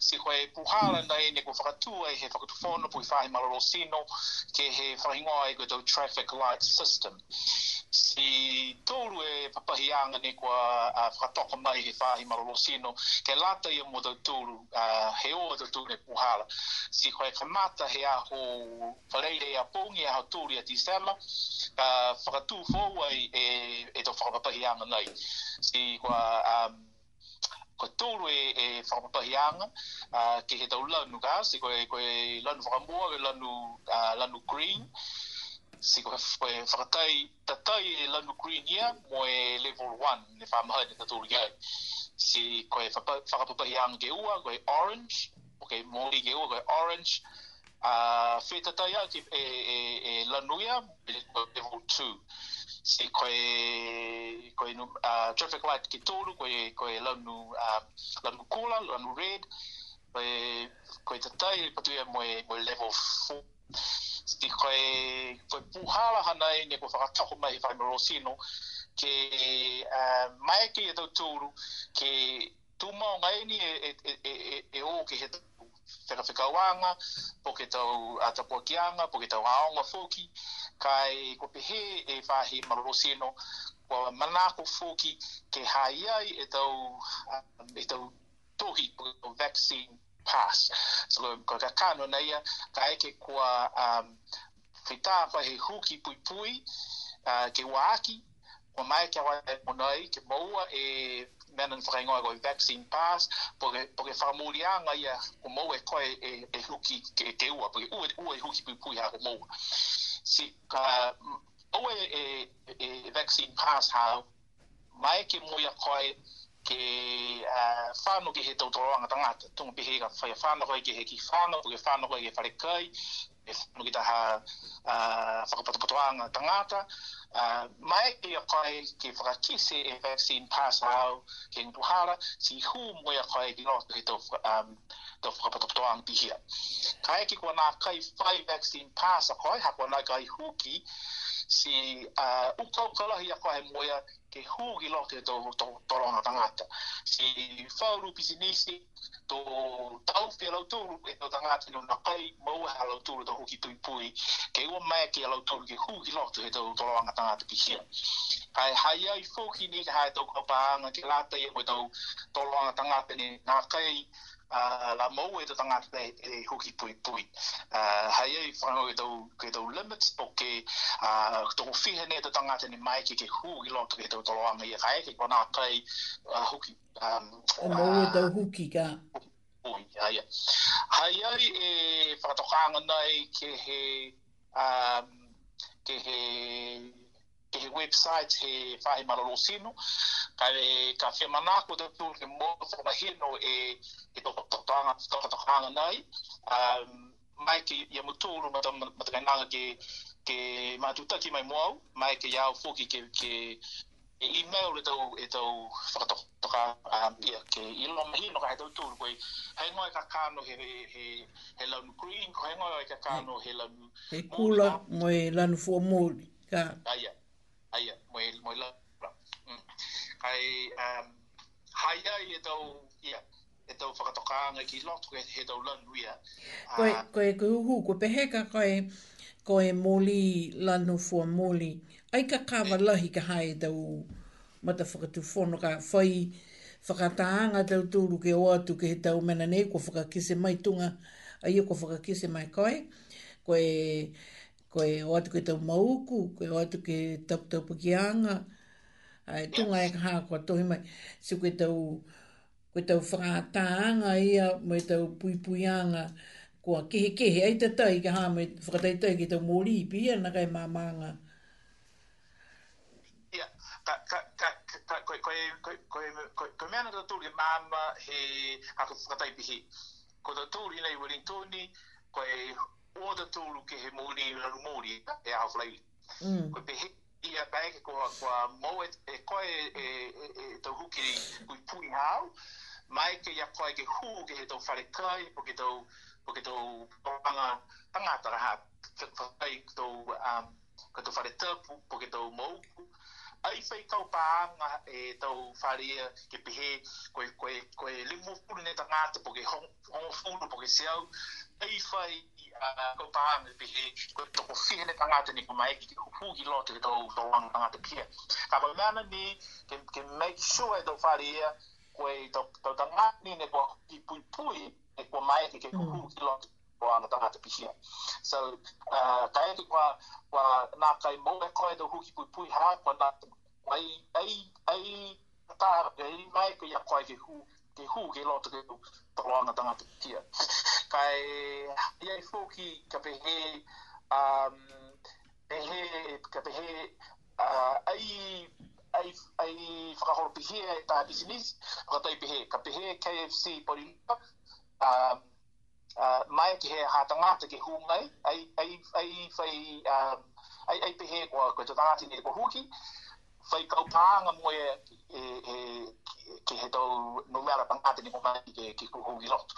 Si koe puhala mm. nei ne kua whakatua i he whakatufono pui whahe malaro sino ke he whahingoa i kua tau traffic light system. Si tōru e papahi anga ne kua a, whakatoka mai he whahe malaro sino ke lata i amu tau tūr a, he o atau tūr ne puhala. Si koe kamata he aho whaleire a pōngi a hau tūri a tisela whakatū fōua e, e tau whakatua whakapahianga nei. Si kwa, um, kwa tūru e, e whakapahianga uh, ki he tau lanu ka, si koe, koe lanu whakamua, koe lanu, uh, lanu green, si koe, koe whakatai, tatai e lanu green ia, mo e level 1, ne whamahai ne tatūru ia. Si koe whakapahianga ke ua, koe orange, ok, mori ke ua, koe orange, Uh, whetatai a ki e, e, e lanuia, level 2 se koe koe no uh, traffic light ki tōru koe koe launu uh, launu kōla launu red koe koe te tai patu ia moe moe level 4 se koe koe puhala hana e ne koe whakatako mai whai morosino ke uh, mai ke e tau ke tū mao ngai ni e, e, e, e, e o ke he tau whekawhikawanga po ke tau atapuakianga po ke tau aonga fōki kai e ko pehe e fahi malosino ko manako fuki ke haiai ai e tau um, e tau tohi o vaccine pass so lo ko ka kano na ia kai ko um fita fa he huki pui pui uh, ke waaki ko mai ke wae monai ke maua e menan frengo ago e vaccine pass porque porque farmulianga ia ko mo e koe e, e huki ke ke ua porque ua ua e huki pui pui ha ko mo si ka oe e, e vaccine pass hau mai ke moia koe ke uh, whanau ke he tau tauranga tangata tunga pe hei ka whai a whanau ke he ki whanau ke whanau e koe ke fare kai e whanau ki taha uh, whakapatapatoanga tangata uh, mai ke a koe ke se e vaccine pass hau ke ngutuhara si hu moia koe ki ngotu he tau um, to whakapato toa ang tihia. Ka eki kua kai five vaccine pasa koe, ha kua kai huki, si uh, ukaukalahi a koe moya ke huki lo te torona tangata. Si whauru pisinisi, to tau fia lau tūru e to tangata no na kai maua ha lau tūru to huki tui pui ke o mai ke a lau ke huki lotu to tō tō loanga tangata ki hia hai hai ai fōki ni ka to tō kapa ke lata e tō tō loanga tangata ni na kai Ah, la mo e tanga te e hoki pui pui a uh, hai ai fa ngoi e tau ke tau limits po ke a ah, to fi hene te tanga te ni mai ki ke hu i lot ke tau to loa e kai ke kona tai uh, ah, hoki um, e mo e tau hoki ka pui hai ai hai ai e whakatokanga nei ke he um, ke he ke he website he whahe malolo sino, ka e ka whia manako te tū ke mō tōna hino e e tōkatoanga tōkatoanga nai um, mai ke ia mutūru matakainanga ke ke mātuta ki mai moau, mai ke iau fōki ke ke e email le tau e tau whakatoka um, ia ke i lo mahi no ka he tau tūru koe hei ngoi ka kāno he, he, he, he green ko hei ngoi ka kāno he lanu he kula mo e lanu fua mōri ka yeah ai mo el la mm. ai um hai dai e tau ia e tau whakatoka anga ki lot koe he tau lan uia koe, ah. koe koe uhu koe pehe koe koe moli lanu fua moli ai ka kawa lahi ka hai tau mata whakatu whono ka whai whakataanga tau tūru ke o atu ke he tau mena nei ko whakakise mai tunga ai e ko whakakise mai koe koe koe o atu ke tau mauku, koe o atu ke tau tau pakianga, ai tunga e kaha kua tohi mai, si koe tau, koe tau whakataanga ia, mai tau puipuianga, kua kehe kehe, ai te tai ke haa mai whakatai tai ke tau mori i pia na kai mamanga. Ia, ka, ka, ka, ka, koe, koe, koe, koe, koe, koe, koe, koe, he. koe, koe, koe, koe, koe, koe, koe, koe, koe, koe, koe, o te tūru ke he mōri i rau e a fly mm. Ko pe he i a bāke kua, kua e, e koe e, e, e, e tau hukiri kui puni hau, mai ke ia koe ke hū ke to fare kai, porque to porque to ke panga, tangata raha whai ke tau um, ka to fare tāpu, porque to tau ai fai kau pa anga e to wharia ke pehe koe, koe, koe limu furu ne ta ngāta po ke hongo furu porque se seau a ko pa me be he ko to ko fi ne tanga te ni ko mai ki ko hu ki lo te to to wang tanga te pia make sure to to tanga ni ne ko ki pui pui e ko mai ki ke ko hu mm. ki lo te ko ana tanga te pia na kai mo e ko do hu ki pui pui ha ko na ai ai ai ta ai mai ko ya ko ki hu te hū ke lo te kēu taloanga tangata kia. Kai, ia i fōki ka pehe, um, pehe, ka pehe, uh, ai, ai, ai whakahoro pehe e tā business, whakatai pehe, ka pehe KFC pori um, uh, mai ki he hā te ke hū ngai, ai, ai, ai, ai, ai, um, ai, ai pehe kua koe te tangata ni te kua hūki, fai kau pānga mo e, e, e ki he tau no mea rapang ate ni mai ke ki kuhu i roto.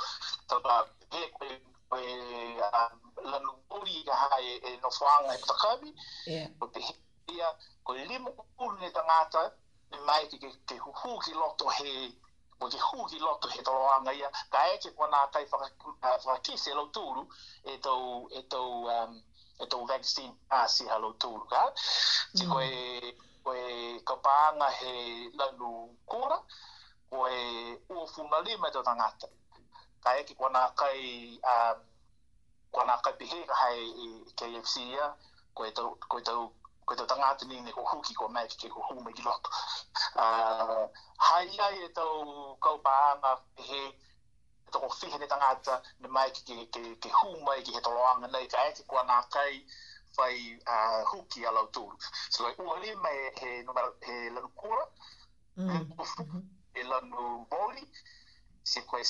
Tata, he koe um, lanu uri ka hae e no whaanga e whakami, e ko te hea, ko limo uru ne tangata, ni mai ki ke kuhu ki roto he mo te hu ki loto he tolo anga ia, ka eke kua nā tai whakakise lo tūru e tau, e tau, um, e tau vaccine pass i halo tūru, ka? Mm. Ti koe ka paanga he lalu kura, koe ua funa lima tō tangata. Ka eke kua nā kai, um, kua nā kai pihe ka hai KFC ia, koe tau, koe tau, koe tau tangata ni ne kuhuki kua mai ki kua hume ki loto. Uh, hai ia e tau kau paanga pihe, e tō kua fihe ne tangata, ne mai ki ke, ke, ke, ki he toloanga nei, ka eke kua nā kai, fai a uh, huki a lau tōru. So like, ua le mai he, numa, he lanu kora, mm. he tofu, mhm. he lanu bori, se koe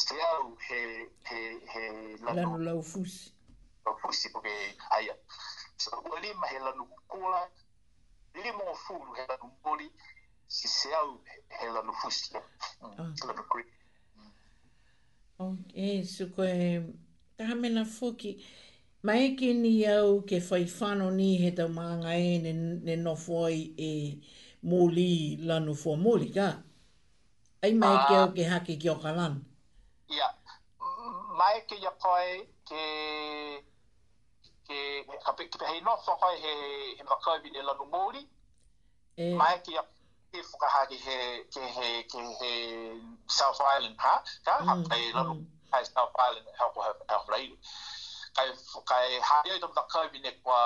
he, he, he lanu, lanu lau fusi. Lau fusi, poke aia. So ua le mai he lanu kora, le mō fūru he lanu bori, se se au he lanu fusi, mm. oh. lanu kore. Mm. Ok, so koe, tahamena fuki. Ok, Mai ke ni au ke whaifano ni he tau maanga e ne, ne nofoi e mōli lanu fua mōli, ka? Ai mai ke ah. au ke hake ki o ka lan? Ia, yeah. mai ke ia koe ke ke ka pe ke hei nofo koe he he makaubi ne lanu mōli, e... mai ke ia ke whukahari he ke he ke he South Island, ha? Ka? Mm, ha pei lanu, mm. ha South Island, ha ko ha, ha, kai kai hai to tomta ka bine kwa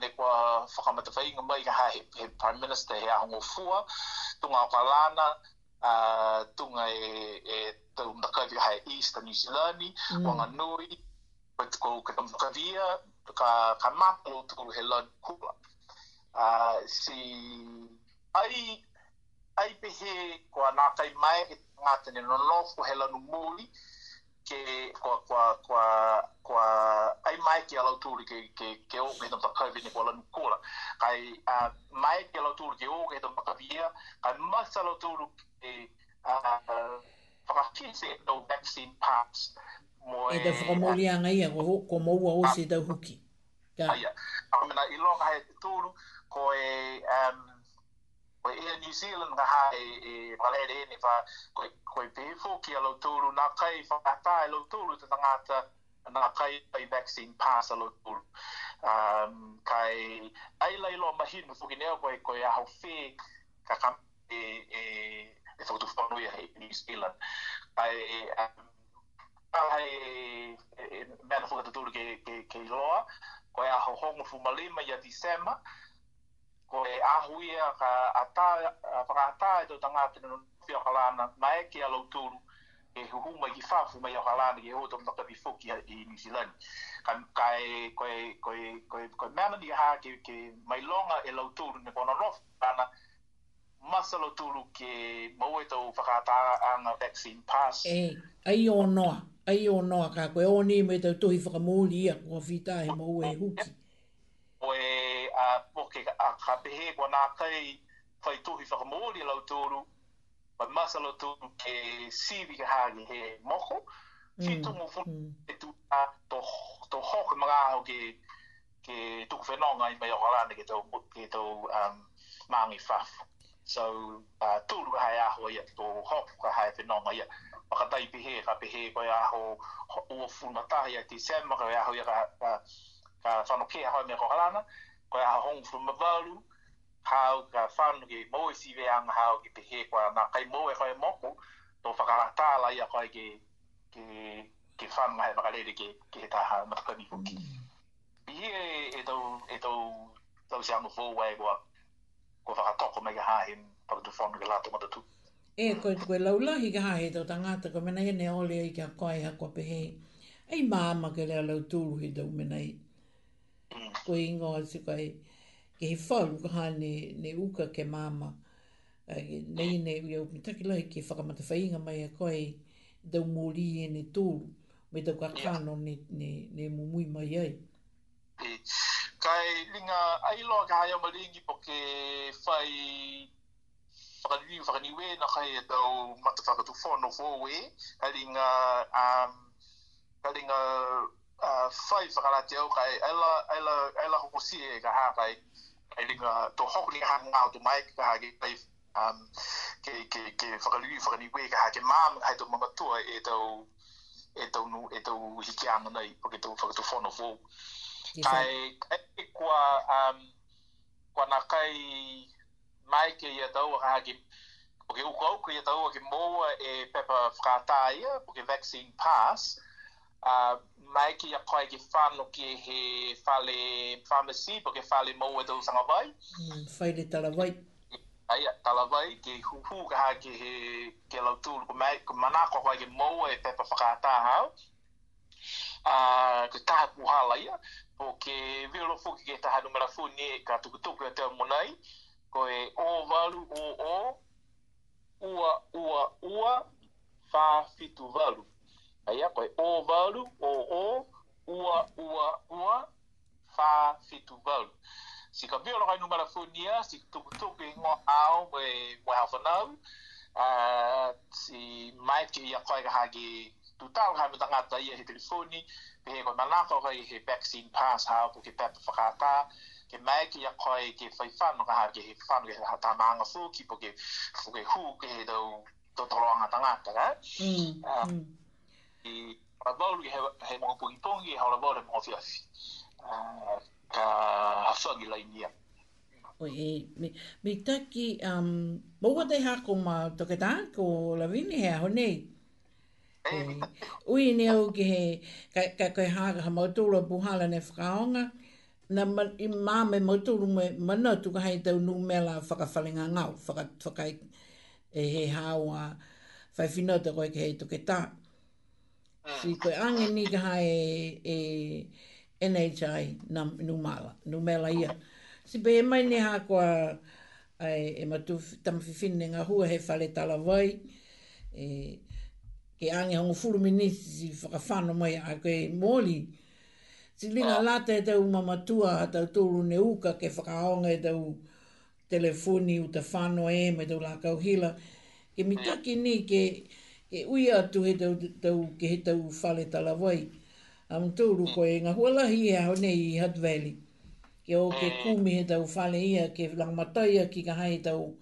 ne kwa faka mata fai ngam ai ha he prime minister he ahong fua tunga kwa lana a tunga e e tomta ka bine hai e east new zealand mm. wanga noi but ko ka tomta ka via ka ka mapo tu he lot kula a si ai ai pe he kwa na kai mai e ngatene no no fu he lanu moli ke kwa kwa kwa kwa ai mai ke ala tur ke ke ke o ke ta kai ni kola kola kai a mai ke ala tur ke o ke ta ka via kai ma sa ala tur ke a fa ki no vaccine pass mo e de fo mo li an mo wa o se da huki ka ai a mena i ka he tur ko e um Ko ia New Zealand nga ha e, e malere ene wha koe, koe pefo ki a lauturu nga kai wha ata e lauturu te tangata nga kai pai vaccine pass a lauturu. Um, kai ai leilo mahinu fuki nea koe koe aho whi ka kam e, e, e whakutu whanuia e New Zealand. Kai e, um, kai e, e, e ke, ke, ke loa koe aho hongu fumalima ia December koe e ahuia ka ata pa ata e to tanga te no pio kalana mai ki alo tu e hu mai ki fa mai o kalana ki hoto mo ka bi i ni Zealand ka ka koe koe koe ko e ko ha ki ki mai longa e lo tu ne pono rof kana masalo tu ke mo e to pa ata ang vaccine pass e ai o no ai o no ka koe e o ni me to tu hi fa mo li ko vita e mo e hu ki a poke a ka pehe kwa nā kai whai tohi whakamori lau tōru, whai masa lau tōru ke siwi ka hāngi he moko, ki mm, tōmu whu mm. e tū a tō hoka mga au ke, ke tuku whenonga i mai o ni ke to ke to um, māngi whafu. So, uh, tōru ka hai aho ia, tō hoku ka hai whenonga ia, whakatai pehe ko ya ho o fu ua whu matahi a te sema ka ya ho ya ka, ka, ka whanokea hoi me ko na koe a hong fu mawaru, hau ka whanu ke moe siwe anga hau ki te he koe anā, kai moe koe moku, tō whakarata lai a koe ke, ke, ke whanu hai whakarere ke, ke he taha matakani hoki. Mm. Ihe e, e tau, e tau, tau se anu fōu ai koa, ko whakatoko mei ka hāhen, paratu whanu ke lātu matatu. E koe tu koe laulahi ka hāhe tau tangata, ko mena hene ole i kia koe ha koe pehe. Ei māma ke lea lau tūruhi tau mena hei ko ingo ati kai ke he whalu ka hane ne uka ke māma nei ne ui au mitaki lai ke whakamata whainga mai a koe dau mōri e ne tōru me tau ka kāno ne, ne, ne mumui mai ai kai linga ai loa ka hai ama lingi po ke whai whakaniwi whakaniwe na kai e tau matatakatu whono whō e kai linga um, linga fai ah, whakarate au kai, ela ela hoko si sie ka ha kai, ai to tō hoko ni ha ngā o mai ka hā ke tai, um, ke, ke, ke whakaliu i whakani wē ka hā ke mām, to tō mamatua e tau, e tau nu, e tau hiki anga nei, o ke tau whakatu whono fō. Kai, kai kua, um, kua na kai mai ke ia tau ka hā Porque o ke que uka ia tau ke mōua e pepa whakātā ia, o ke vaccine pass, mai ki a koe ki whanau ki he whale pharmacy, po ke whale mou e sanga vai. Mm, whai tala vai. Ai, tala vai, ki huhu ka ha ki he ke lau tūru, ko mai, ko mana ko koe ki mou e pepa whakata hao. Uh, ko taha puhala ia, po ke wero fuki ke taha numera fūni e ka tukutuku e teo monai, ko e o walu o o, ua ua ua, fa fitu valu Aia koe, o valu, o o, ua, ua, ua, fa fitu valu. Si ka bia rakai numara funia, si tuku tuku ingo au, we, we have a now, uh, si mai ki ia koe ka hagi tutau, hami tangata ia he telefoni, pe he koe manako koe he vaccine pass hao, po ke pepe whakata, ke mai ki ia koe ke whaifano ka hagi he whanu, ke hata maanga fuki, po ke fuke hu, ke he tau, Tōtoroanga tangata, right? Eh? Mm, uh, mm e rabau ki he, he mga pungitongi, hau rabau le mga fiasi. Eh, ka hasua ki lai Oi, e, me, me taki, um, mōwa te hako mā toketā, ko lawini hea honei. Eh, Ui ne au ki he, ka, ka koe hāga ha mautoro puhala ne whakaonga, na ma, i mā me mautoro me mana tuka hei tau nu mela whakawhalinga ngau, whaka, whakai e he hāua whaifinota koe ki he toke tāk. Ah. si koe ange ni ka hae e, e NHI na numela, numela ia. Si pe e mai ni ha kua ai, e matu tamawhiwhine ngā hua he whale tala vai, e, ke ange hongo furu minisi si whakawhano mai a koe mōli. Si lina oh. Ah. lata e tau mamatua a tau tūru ne uka ke whakaonga e tau telefoni u te whanoa e me tau lakau hila. Ke mitaki mm. ni ke e ui atu he tau, tau ke he tau whale tala wai. Am tūru ko e ngā hualahi e aho nei i Hutt Valley. Ke o ke mm. kūmi he tau whale ia ke langmataia ki ka hae tau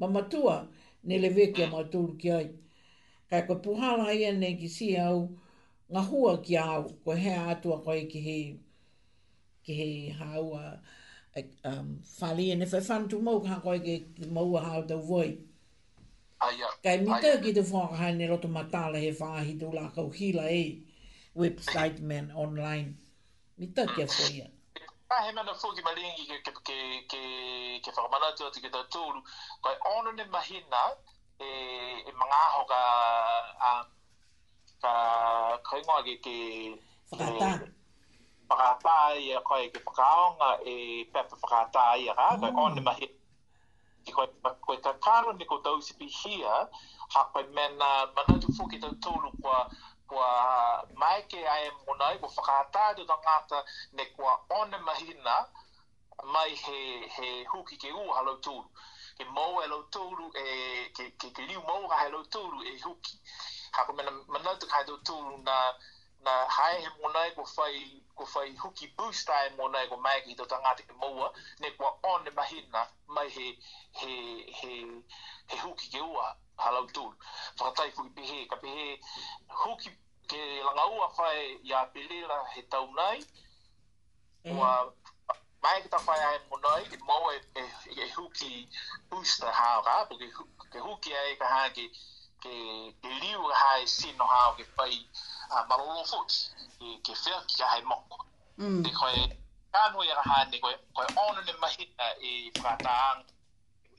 mamatua ne le veke a mātūru ki ai. Kai ko puhala ia nei ki si au ngā hua ki au ko hea atua koe ki he ki he hau a eh, um, whale ia ne whai whantu mau ka koe ke mau hau tau voi. Kai mi tau ki te whakahai ne roto matala he whahi tu la kau hila e website man online. Mi tau ki a mm. whoia. Ah, he mana fuki malingi ke, ke, ke, ke, ke whakamanatu ati ke tau tūru. Kai ono ne mahina e, e mga aho ka, a, ka, ka ingoa ke... ke Whakata. Whakata ia koe ke whakaonga e pepe whakata ia ka. Kai mm. ono ne mahina ki koe, koe ta karo ni ko tau sipi hia, ha koe mena manatu fuki tau tūru kua, kua mai ke ae monai, kua whakatātu ta ngāta ne kwa one mahina mai he, he huki ke u halo tūru. Ke mou e lo tūru, e, ke, ke, ke liu mou ha he lo tūru e huki. Ha koe mena manatu kai tau tūru na, na hae he monai kua whai ko fai huki boost ai e mo nei ko mai ki to tanga te moa ne ko on the mahina mai he he he he huki ke ua hala tu fa tai ku bi he ka bi he huki ke langa ua fai ya pelera he tau nai eh. ua mai ki ta fai ai mo nei ki moa e, e, e, huki booster ha ra ke huki ai ka ha ki Ah, ke ke liu ha mm. e sino ha ke pai a balolo fut e ke fer ki ha moko de ko e ka no ya ha ni ko ko ono ne mahita e prata ang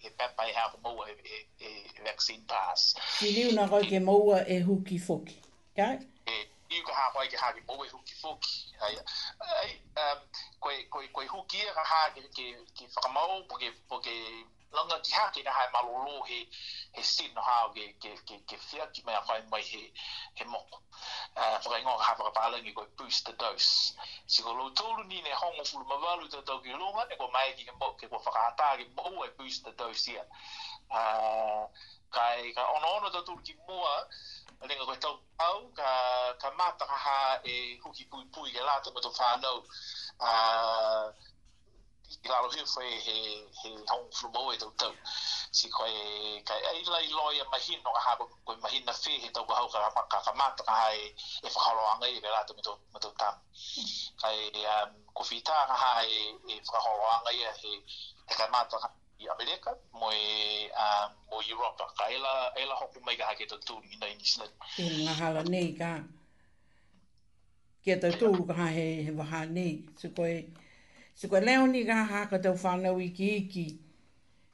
e pepa e ha mo e e vaccine pass ki liu na ro ke mo e huki foki ka e liu ka ha ko ke ha ke mo e huki foki ai ai um ko ko ko huki e ra ha ke ke ke fa mo ke ke langa ki hake na hae malolo he, he sino hao ke, ke, ke, ke whia ki mea whae mai he, he moko. Uh, ah, whakai ngonga hapa ka pālangi koi boost the dose. Si ko lau tōru ni ne hongo fulu mawalu tō tau ki lunga, e ko mai ki he moko ke ko whakaata ke moho e boost the dose ia. Uh, kai ka ono ono tō tōru ki mua, Alinga koe tau au, ka, ka mata ha e huki pui pui ke to fa no Uh, i lalo hiu fwe he he hong flu mo e tau tau si koe kai ai lai loia mahin no ka hako koe mahina na fe he tau ka hau ka ka maka ka mata ka hae e whakalo angai e rato mito mito tam kai um, ko fita ka hae e whakalo angai e he te ka mata ka i Amerika mo e um, mo Europa ka e la e la hoku mai ka hake tau tau ni nai nisina e nga hala nei ka kia tau tau ka hae he waha nei su koe Se koe leo ni gaha haka tau whanau iki iki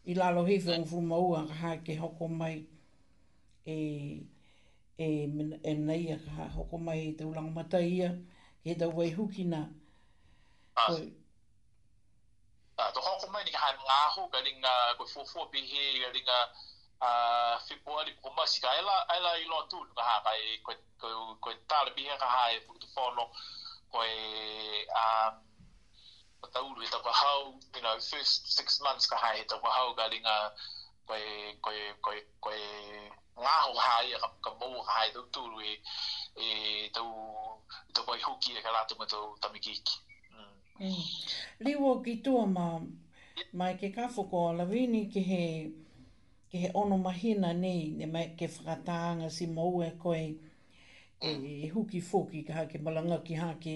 i lalo hifo o whumaua ka hae ke hoko mai e, e, e neia ka hae hoko mai e tau lango mataia ke tau wai hukina. Ah. ah, Uh, to hoko mai ni ka hana ngāho ka ringa koe fōfō pihe ka ringa uh, whipoa ni koko ka aila, aila i loa tū ka hana e, koe, koe, koe tāra pihe ka hae pukutu whono koe um, ka tauru e tawa hau, you know, first six months ka hae, e tawa hau ka ringa koe, koe, koe, koe, ngāho hae, ka, ka mou ka hae, tau tūru e, e tau, tau koe hoki e ka rātu me tau tamikiki. Mm. Mm. Liwo ki tua ma, mai ke kafuko a lawini ki he, ki he ono mahina nei, ne mai ke whakatāanga si mou e koe, e, e huki fōki ka hake malanga ki hake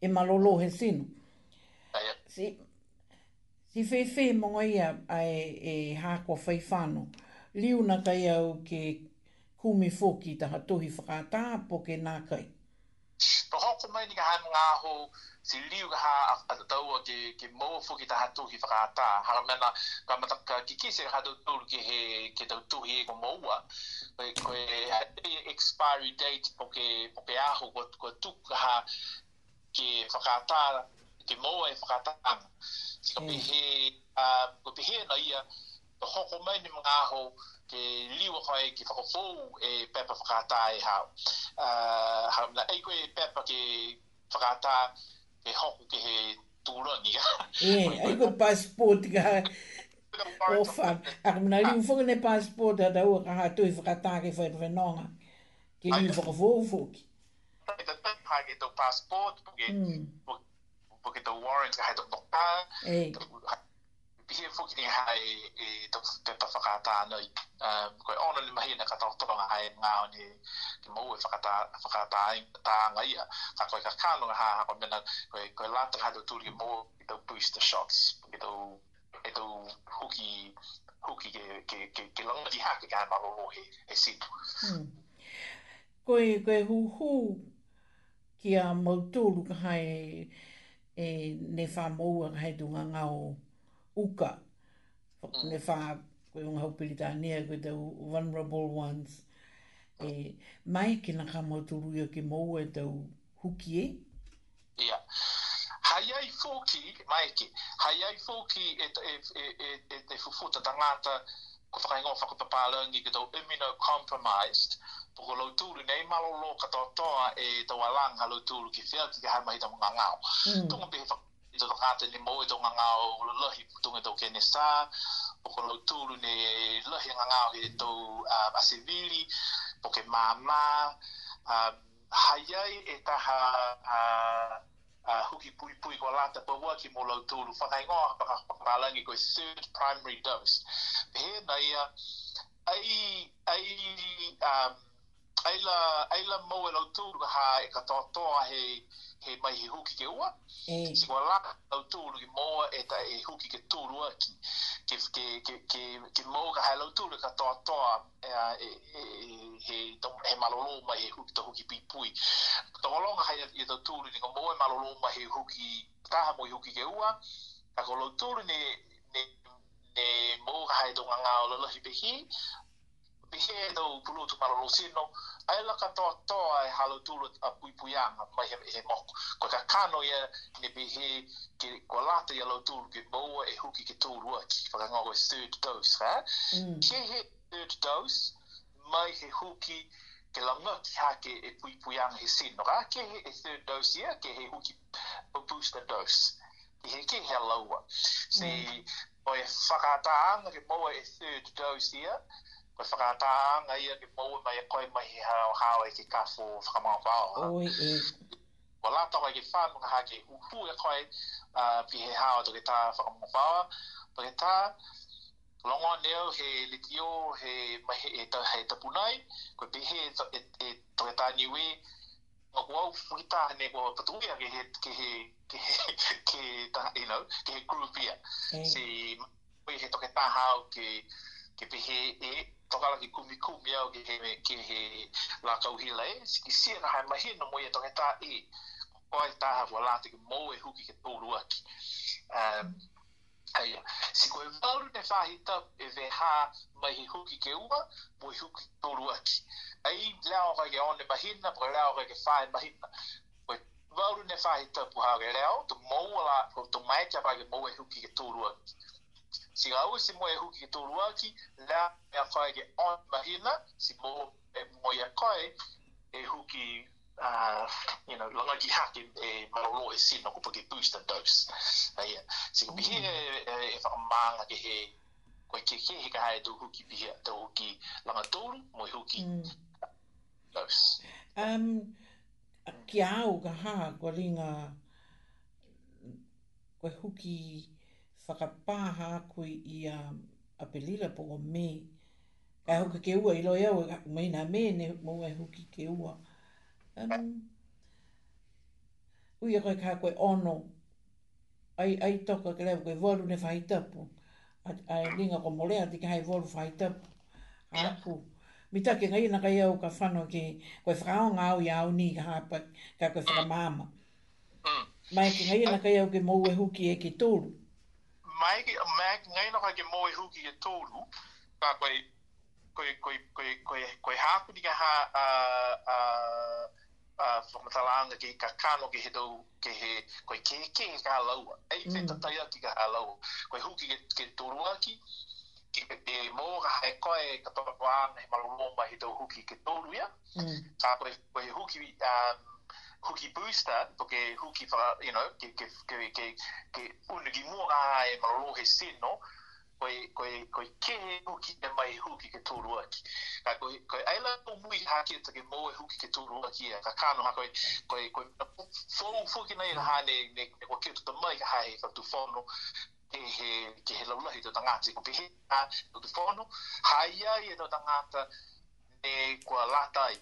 e malolo he sinu si si fe fe mo ia ai e ha ko fai fano li una kai au ke kumi foki ta hatohi fakata po ke na kai to ha ko mai ni ga han nga ho si liu ga ha a ta tau ke ke mo foki ta hatohi fakata ha ra mena ka mata ka ki ki se ha do tur ke he ke ta tu he ko mo wa ko e expiry date po ke po ke a ho ko ko tu ha ke fakata te moa e whakatanga. Ki ka mm. pehe, ka pehe na ia, ka hoko mai ni mga aho, ke liwa kai e, ki whakafou e pepa whakata e hao. Hau na eikoe pepa ke whakata ke hoko ke he tūrangi. E, eiko passport ka ofa. Ako mna liu whunga ne passport hata ua ka hatu i e whakata ke whenonga. Ke liu whakafou fuki. Ai, tatai hake tau passport, pake mm po ki warrant ka hai to poka pihe fuki ni e to eh, te ta whakata anoi koe ono ni mahi na ka to toronga hai ngā o ni ki mou e whakata ta anga ia ka koe ka no ha ha ko mena koe ko lata ka hai to turi mō ki tau boost the shots ki tau e tau huki huki ke, ke, ke, ke longa di hake ka hai maro he, he sipu ko ko hu hu ki a mautulu ka hai e ne fa moua ka he tunga ngā o uka. Mm. Ne fa koe unga hau pili tānea koe tau vulnerable ones. E, mai ki nga ka mauturu ia ki moua e tau huki e? Ia. Hai ai fōki, mai ki, hai ai fōki e, e, e, e, e, e te fufuta tangata ko whakaingo whakapapālangi ki tau immunocompromised, poko lau tūru nei malo lo katoa toa e tau alanga lau tūru ki whea ki ka hama hita mga ngāo. Mm. Tunga pehe whakaito ta kāte ni mō e tau mga ngāo ulo lahi putunga tau kene sā, poko lau tūru nei e lahi mga ngāo ki tau uh, asevili, poke māmā, um, haiai e taha uh, uh, huki pui pui ko lata pa wa ki mo lau tūru whakai ngā hapaka whakaralangi ko third primary dose. Pehe nei, uh, ai, ai um, aila aila mau e lautu ha e katoa he he mai he huki ke ua e. si kua la lautu ki moa e ta e huki ke tūru a ki ke, ke, ke, ke, ke mau ka hai lautu ka katoa toa e, e, e, he, he malolo mai he huki ta huki pipui ta holonga hai e tautu ni ka moa e malolo mai he huki taha mo huki ke ua ka ko lautu ni ne ne mo ga hai donga nga o lalahi pehi pihe no pulu tu malo sino ai la kato to ai e halo tulu a pui pui ama mai he he mo ko ka kano ye ne bihe ki ko lata ye lo tulu ki bo e huki ki tulu a ki fanga ngo e third dose ha mm. ki he third dose mai he huki ke la ngot ha ke e pui pui ama he sino ha ki he third dose ye ki he huki a booster dose ki he ki he lo wa si mm. o e fakata ang ki bo e third dose ye ko whakata nga ia ni mou mai e koe mai ha o hao e ki kafo whakamau pao. Oi, e. Ko la tau ki wha mga hake uhu e koe pi he hao to ki ta whakamau pao. To ki ta, longo neo he litio he mai he, he tapunai, ko pi he e to ki e, e ta niwe, ngā kua au whuita hane kua patuia ke he, ke he, ke he, ke ta, you know, ke he kurupia. Si, koe he toke tā hau ke, ke pehe e, whakala ki kumi kumi au ki he, ki he la kauhila e, ki siena hai mahi no moia tonga tā e, ko koe tā hawa lāte ki mou e huki ke tōru aki. Um, Aia, si koe mauru ne whahi tau e veha mahi huki ke ua, mou e huki tōru aki. Ai leo kai ke one mahina, pa leo kai ke whae mahina. Koe mauru ne whahi tau puhau ke leo, tu mou ala, tu mai kia pa ke mou e huki ke tōru aki si ga usi mo e huki to ruaki la ya fai ke on mahina si mo e mo ya kai e huki uh, you know longa ki haki a malolo e, e sin no kupo ke booster dose uh, yeah. si ko bihi e, e, e whaka maanga ke he koe ke ke he ka hae tō huki bihi a tō huki langa tōru mo e huki mm. dose um, a au ga ha ko ringa koe huki whakapāha koe i a, a pelila po o me. e huka ke ua i loia ua, meina me ne mō e huki ke ua. Um, ui a koe kā koe ono, ai, ai toka ke lewa koe volu ne whaitapu. A, a linga ko molea te kai volu whaitapu. Aku. Mi take ngai na kai au ka whanau ke koe whakao ngāu i au ni ka hapa ka koe whakamama. Mm. Mai ke ngai na kai au ke mou e huki e ki tōru mai ki mag nei no ki moi huki ki tolu ka koi koi koi koi koi koi ha ku ni ka ha a a a so mata langa ki ka kano ki hedo ke he koi ke ke ka lau ai te mm. tata ia ki ka lau koi hu ki ke tolu aki ki te mo ka he koi ka to ko an he malu mo ma hedo hu ki tolu ya mm. ka koi koi huki ki um, huki booster, toke huki wha, you know, ke, ke, ke, ke, ke, ke unugi mua e marohe seno, koe, koe, koe ke he huki e mai huki ke tōru aki. Ka koe, koe aila o mui hake ta ke moe huki ke tōru aki e, ka kāno ha koe, koe, koe, fōu fōki nei raha ne, ne, ne, kwa kia mai ha e ka tu whono, ke he, ke he laulahi tuta ngāti, ko pe he ka tu whono, haia i e tuta ngāta ne kwa lātai,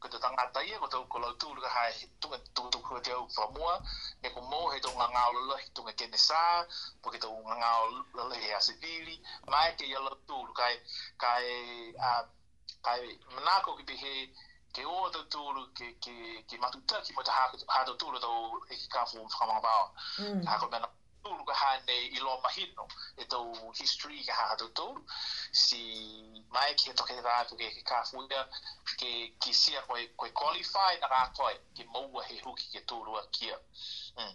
ko te tangata ia, e, ko te uko lau tūruka hae tunga tūtuku te au pa mua, e ko mō he tō ngangau lala he tunga kene sā, po ke tō ngangau lala he ase vili, mai ke ia lau tūru, kai, kai, uh, e, kai e manako ki pihe, ke o tō tūru, ke, ke, ke matuta ki mo te hātou tūru tō e ki kāfu whakamangabawa, mm. hako mena tūru e ka hāne i lō mahino e tō history ka hā tō tūru. Si mai ki he toke te rātu ke ke kāwhuia ke ki sia koe, koe qualify na rātoe ke moua he huki ke tūru a kia. Mm.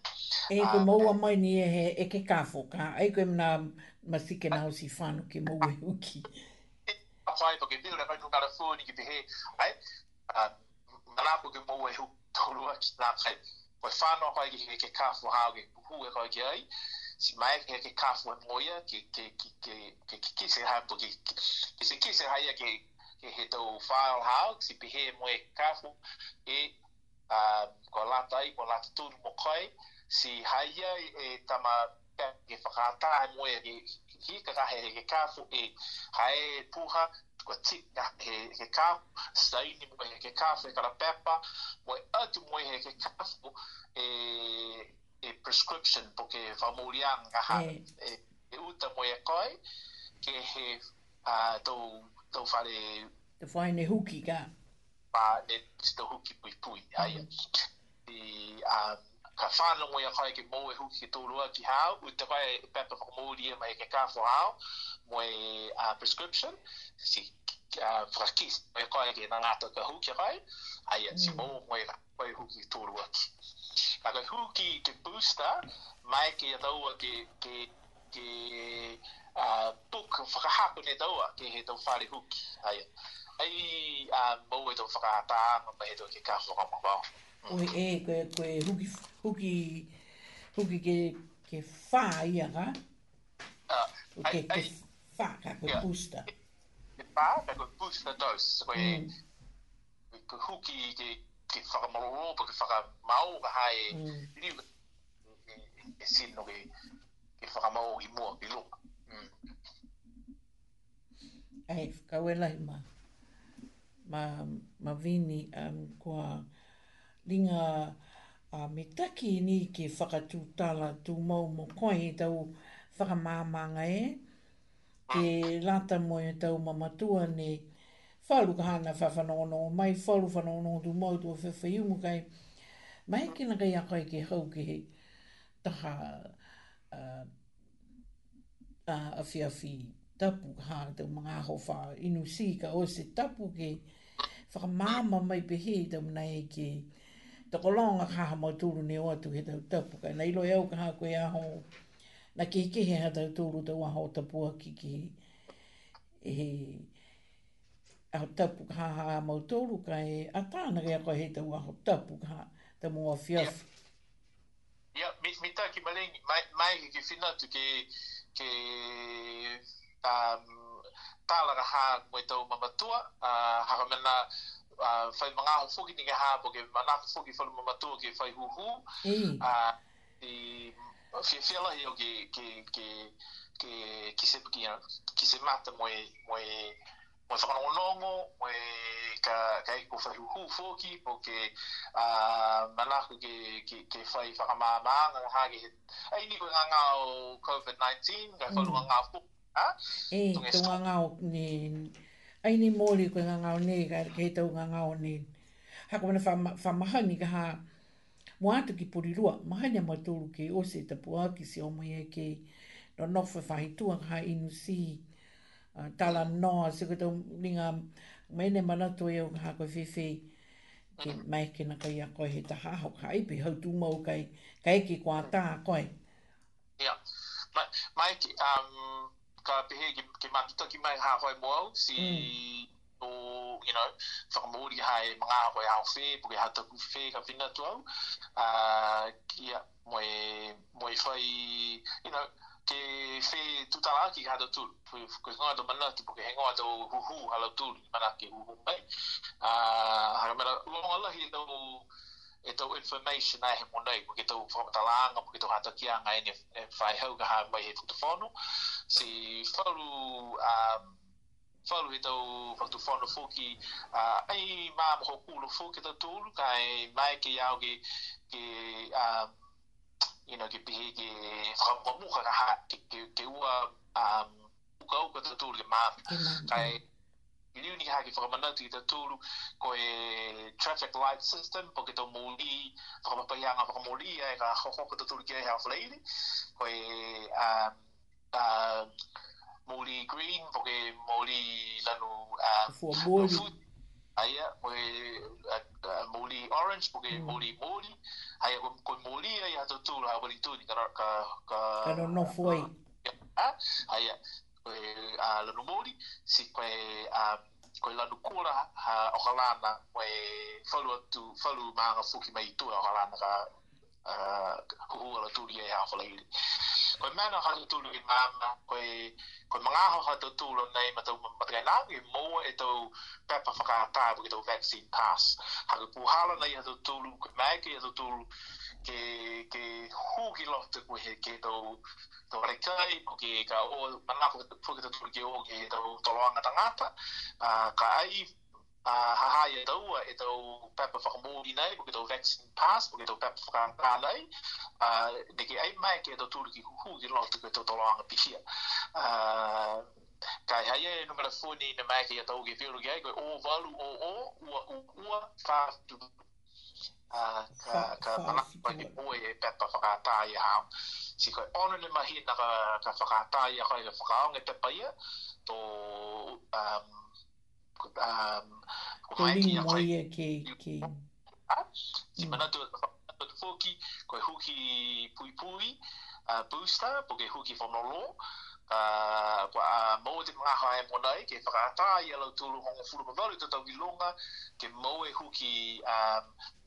E ko ah, moua mai ni e he e ke kāwho ka. Ai koe mna masike na hosi whānu ke moua he huki. E kāwhai toke tūru e kai tū kāra fūni ki te he. Ai, uh, mā ke moua he huki tūru a ki tā kai koe whanau koe ki ke kāfu hao ke kuhu e koe ki ai, si mai ke ke kāfu e moia, ke ke kise hapu, ke se kise haia ke ke he tau whāo hao, si pihe e moe kāfu, e ko lata ai, ko lata tūru mo koe, si haia e tama ke whakātā moia moe ke hika kahe ke kāfu e hae puha, kua tinga he, he kāpu, saini mo he kāpu e kara pepa, mo e mo he he kāpu e, e prescription po ke whamurianga ngā hana. E, e, uta mo e koe ke he uh, tau, tau whare... Te whai ne huki ka? pa ne, te huki pui pui, aia. Mm -hmm. E, um, ka fana mo ia kai ki mo hu huki to lo ki ha u te kai pepe ko mo dia mai ke ka fo ha mo a prescription si uh, a frakis mo ya kai ki na nga to hu ki kai ai si mo mo ya kai huki ki to ki ka ka hu ki booster mai ki ya tau ki ki ki a uh, book whakahako ne daua ke he tau whare huki. Ai, ai uh, a mou e tau whakataa, mba he tau ke ka whakamawao. Oi, e, koe, koe, huki, huki, huki ke, ke whā ia ka. Ah, ke, ke whā ka, koe yeah. pusta. Ke whā, ka koe pusta tos, koe, mm. koe huki ke, ke whakamaroropa, ke whakamau ka hae, mm. liwa, e, e sino ke, ke whakamau ki mua, ki lua. Mm. Ei, kawelai ma, ma, ma vini, um, kua, ringa a uh, metaki ni ke whakatū tāla tū mau mō koe he tau whakamāmanga e. Ke lata mō e tau mamatua ne whālu ka hana whawhanono, mai whālu whanono tū mau tū a whawhai umu kai. Mai kina kai a koe ke hau ke he taha uh, uh, a whiawhi tapu ha hana tau mga hofa inu sika o se tapu ke whakamāma mai pehe tau mnai ke whakamāma ta ko longa ka ha mo tu ne o tu ta ta pu ka nei lo e ka ko ya ho na ki ki he ha tu ru ta wa ho ta pu ki ki e a ta pu ka ha mo tu ru ka e a ta na ga ko he ta wa ho ta pu ka ta mo fio ya mi mi ta ki maling mai mai ki fina tu ki ki um tala ga ha mo tu ma ma tu a uh, ha ma Ah, fai manga o fugi ni ngaha po ke manaf fugi fai mga matu ke fai hu ah di fi fela yo ke ke ke ke ki se ki ki se mata mo mo mo fa kono nomo mo ka ka e ko fai hu fugi po ke a ah, manaf ke ke ke fai fa ma ma nga ha ke ai ni ko nga nga covid 19 ka fa lu nga fu Ah? Eh, tunga ngau ni ai ni mōre koe ngā ngāo nei, ka ke he tau ngā ngāo nei. Ha kumana whamahangi ka ha, mō ātu ki porirua, mahania mai tōru ke o se tapu āki se o mai ke, no nofa whahi ka ha inu si, tala noa, se kato ringa, mai ne manato e o ka ha koe whewhei, ke mai ke naka ia koe he taha hau ka ipi, hau tū mau kai, kai ki kua tā koe. yeah. mai um, ka pehe ki, ki makita ki mai hawhai moau si mm. o, you know, whakamori hae mga hawhai hao whē, puke hata ku whē ka whina tu au. Uh, kia, moe, moe whai, you know, ke whē tutala ki hata tu, puke hanga to manaki, puke hanga to huhu hala tu, manaki huhu mai. Uh, ah, Haramara, uonga lahi nau, e tau information ai he monei, ko ke tau whamatalaanga, ko ke tau hata ki anga ene e whai hau ka mai he whutuwhono. Si whalu, um, whalu he tau whutuwhono fōki, uh, ai māma ho kūlo fōki tau tūru, ka e mai ke iau ke, ke um, you know, ke pihi ke whamamuha ka ha, ke, ke, ke ua um, uka uka tau tūru ke māma. Ka e, niu ni haki whakamanatu i tūru ko e traffic light system po ki tō mōri whakamapaianga whakamōri e ka hokoko tūru ki e hea whaleiri ko e mōri green po ke mōri lanu mōri aia ko e mōri orange po ke mōri mōri aia ko e mōri aia tūru hawari tūni ka ka ka no no fwoi aia koe a uh, lanu mori, si koe a uh, koe lanu kura ha uh, okalana koe falu atu, falu maanga fuki mai tu a okalana ka uh, huhua la turi e hawhala ili. Koe mana hatu tulu i mama, koe, koe mga ho hatu tulu nei ma tau matakai nāngu i mōa e tau pepa whakātāpu ki tau vaccine pass. Haku puhala nei hatu tulu, koe mēke hatu tulu, ke ke hoki lotu ko he ke to to re kai ko ke ka o mana ko to ko to ke o ke to to longa tanga pa a ka ai a ha ha ye to e to pepper for mo di nei ko to vaccine pass ko to pepper for ka nei de ke ai mai ke to turki hoki lotu ko to to longa pi a Kai haia e numera fūni ina mai ki a tau ki whiru ai, koe o valu o o, ua ua, whātu a ka ka mana pa ni bo e pe pa fa ta ya ha si ko ona le mahi na ka ka fa ta ya ka fa ka on e pe pa ya to um um ko mai ki ya ko ye ki ki a si mana to to foki ko huki pui pui a uh, booster po ke huki fo no lo a kwa a mo te mga hae mo nei ke pa ata i ala tulu hong fu ba valu to longa ke mo e huki a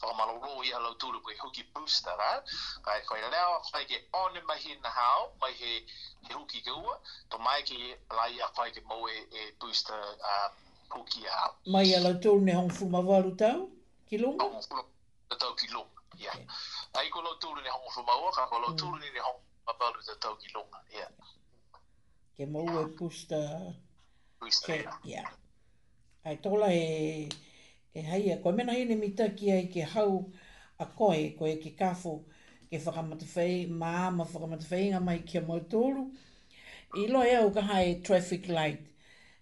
pa malo ro i ala tulu ko huki booster ra ka e koe leo ka ke on e mahi na hao mai he he huki ke ua to mai ke lai a koe ke mo e e booster a huki a mai ala tulu ne hong fu ma valu tau ki longa hong fu ba ki longa ya ai ko lo tulu ne hong fu ma ua ka ko lo tulu ne hong ma valu tau ki longa ya yeah ke mau e pusta. Pusta, ia. Ai tola e, e haia, koe mena hine mita ki ai ke hau a koe, koe ke kafo, ke whakamatawhei, maama whakamatawhei nga mai ki a mautoro. I loa e au ka hai traffic light,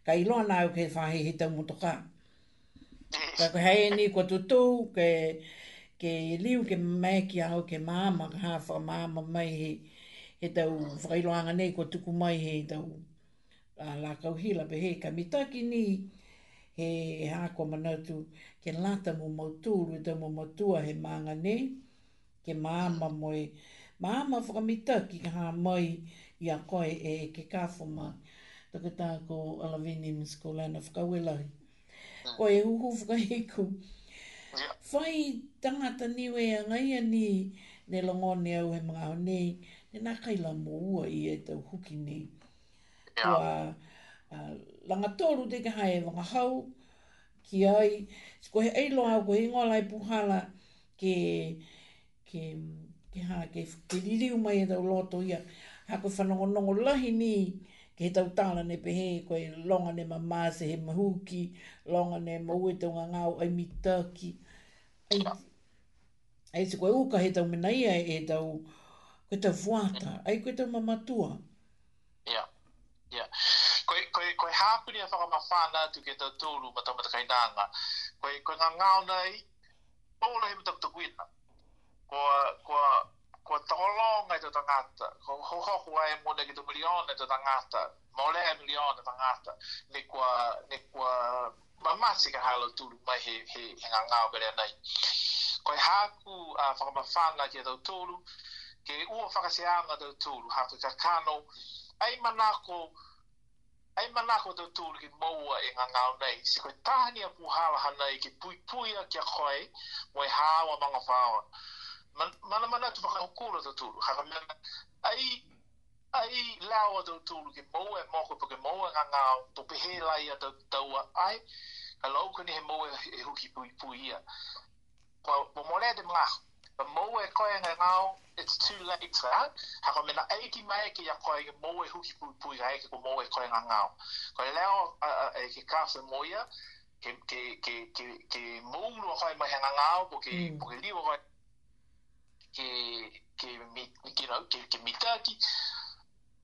ka i loa nāu ke whahe he tau motoka. Ka ko hae ni kua tutu, ke, ke liu ke mai ki au ke maama, ka hawha maama mai he, he tau whakailoanga nei ko tuku mai he tau la kauhila pe he ka mitaki ni he ha ko manatu ke lata mo mautūru e tau mo matua he maanga nei ke māma moe māma whakamitaki ka ha mai i a koe e ke kāfo ma taka tā ko alawini mis ko lana whakawelahi ko e huhu whakahiku whai tangata niwe a ngai ani ne longone au he mga honi e nā kai la mō ua i e tau huki ni. Yeah. Kua uh, langa tōru te ka hae wanga hau, ki ai, ko he eilo hau, ko he ngolai puhala, ke, ke, ke ha, ke, ke liriu mai e tau loto ia, ha ko whanongonongo lahi ni, ke he tau tāla ne pehe, ko he longa ne ma māse he mahuki, longa ne ma ue tau ngāo, ai mitaki. ai, ai se koe uka he tau mena ia e tau, koe te vuata, mm. ai koe te mamatua. Ia, ia. Koe, koe, koe hapuri a whakamawhana tu ke te tūru ma tamata kai nanga. Koe, koe ngā ngāo nei, pōla hema tamata ko Koa, koa, koa tōlonga i tō tangata. Ko ho hoku ai mōne ki tō miliona i tō tangata. Mōle hai miliona tangata. Ne koa, ne koa, mamasi ka hālo tūru mai he, he, he ngā ngāo berea nei. Koe hāku a uh, whakamawhana ki a tō ke ua whakaseanga tau tūru, hako ka kano, ai manako, ai manako tau tūru ki maua e ngā ngāo nei, se koe tāhani a puhala hanei ke pui pui a kia koe, moe hāwa manga whāwa. Mana mana tu whakaukura tau tūru, hako me ai ai lawa do tulu ke mo e moko po ke mo e nga nga to pe he lai a do tau a ai ka lau kuni he mo e, e huki pui pui ia ko mo le de mga mo e koe e nga it's too late for that. Ha ko mena eiki mai ke ya koe ke mo e huki pui pui ha eke ko mo e koe ngā ngāo. Ko e leo e ke kāsa moia, ke, ke, ke, ke, ke mōngu a koe mai ngā ngāo, po ke, mm. ke liwa koe, ke, ke, you know, mi ke mitaki,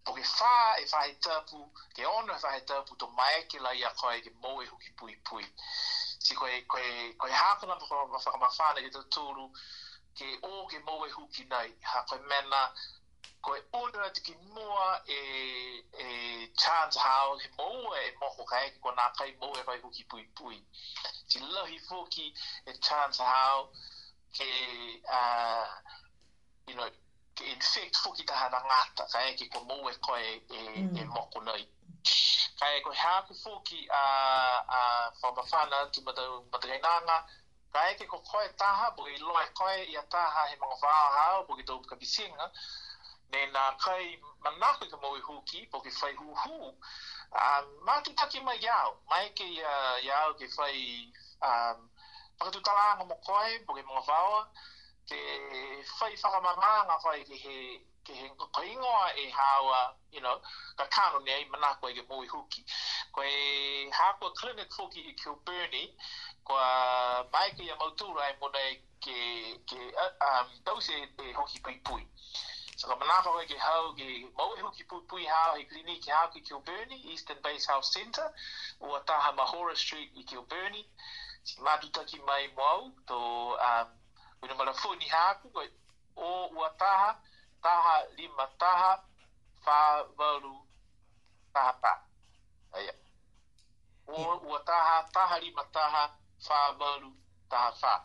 po ke whā e whā he tāpu, ke ono e whā he tāpu to mai la ya a koe ke mo e huki pui pui. Si koe, koe, koe hākona pa koe whakamawhāne ke tātūru, ko ke o ke moe huki nei ha koe mena koe ona te ki mua e, e chance hao he moe e moho kai ki kona kai moe vai huki pui pui ti lohi fuki e chance hao ke uh, you know ke infect fuki taha na ngata kai ki kona moe koe e, mm. e moho nei kai koe hapu fuki a uh, uh, whamawhana ti matau matakainanga matau Ka eke ko koe taha, bo i loe koe i a taha he mga wāha hao, bo ki tōpuka bisinga, ne nā kai manaku ka mōi hūki, bo ki whai hū hū. Mātu taki mai iau, mai ke iau ki whai pakatū talanga mō koe, bo ki mga wāwa, ke whai whakamama ngā whai ki he ke he ko ingoa e hawa, you know, ka kāno nei manako e ke mōi huki Ko e hāko clinic hūki i Kilburnie, kwa mai ke ya mau e mona e ke, ke uh, um, tau se e hoki pui pui. So ka manaka wai ke hau ki mau e hoki pui pui hau he klini ke hau ki Kilburnie, Eastern Base House Center, ua taha Mahora Street i Kilburnie. Si madu taki mai mau, to um, wina mara fūni hau, o ua taha, lima taha, fa valu taha pa. Aia. O ua taha, taha lima taha, whāmaru taha whā.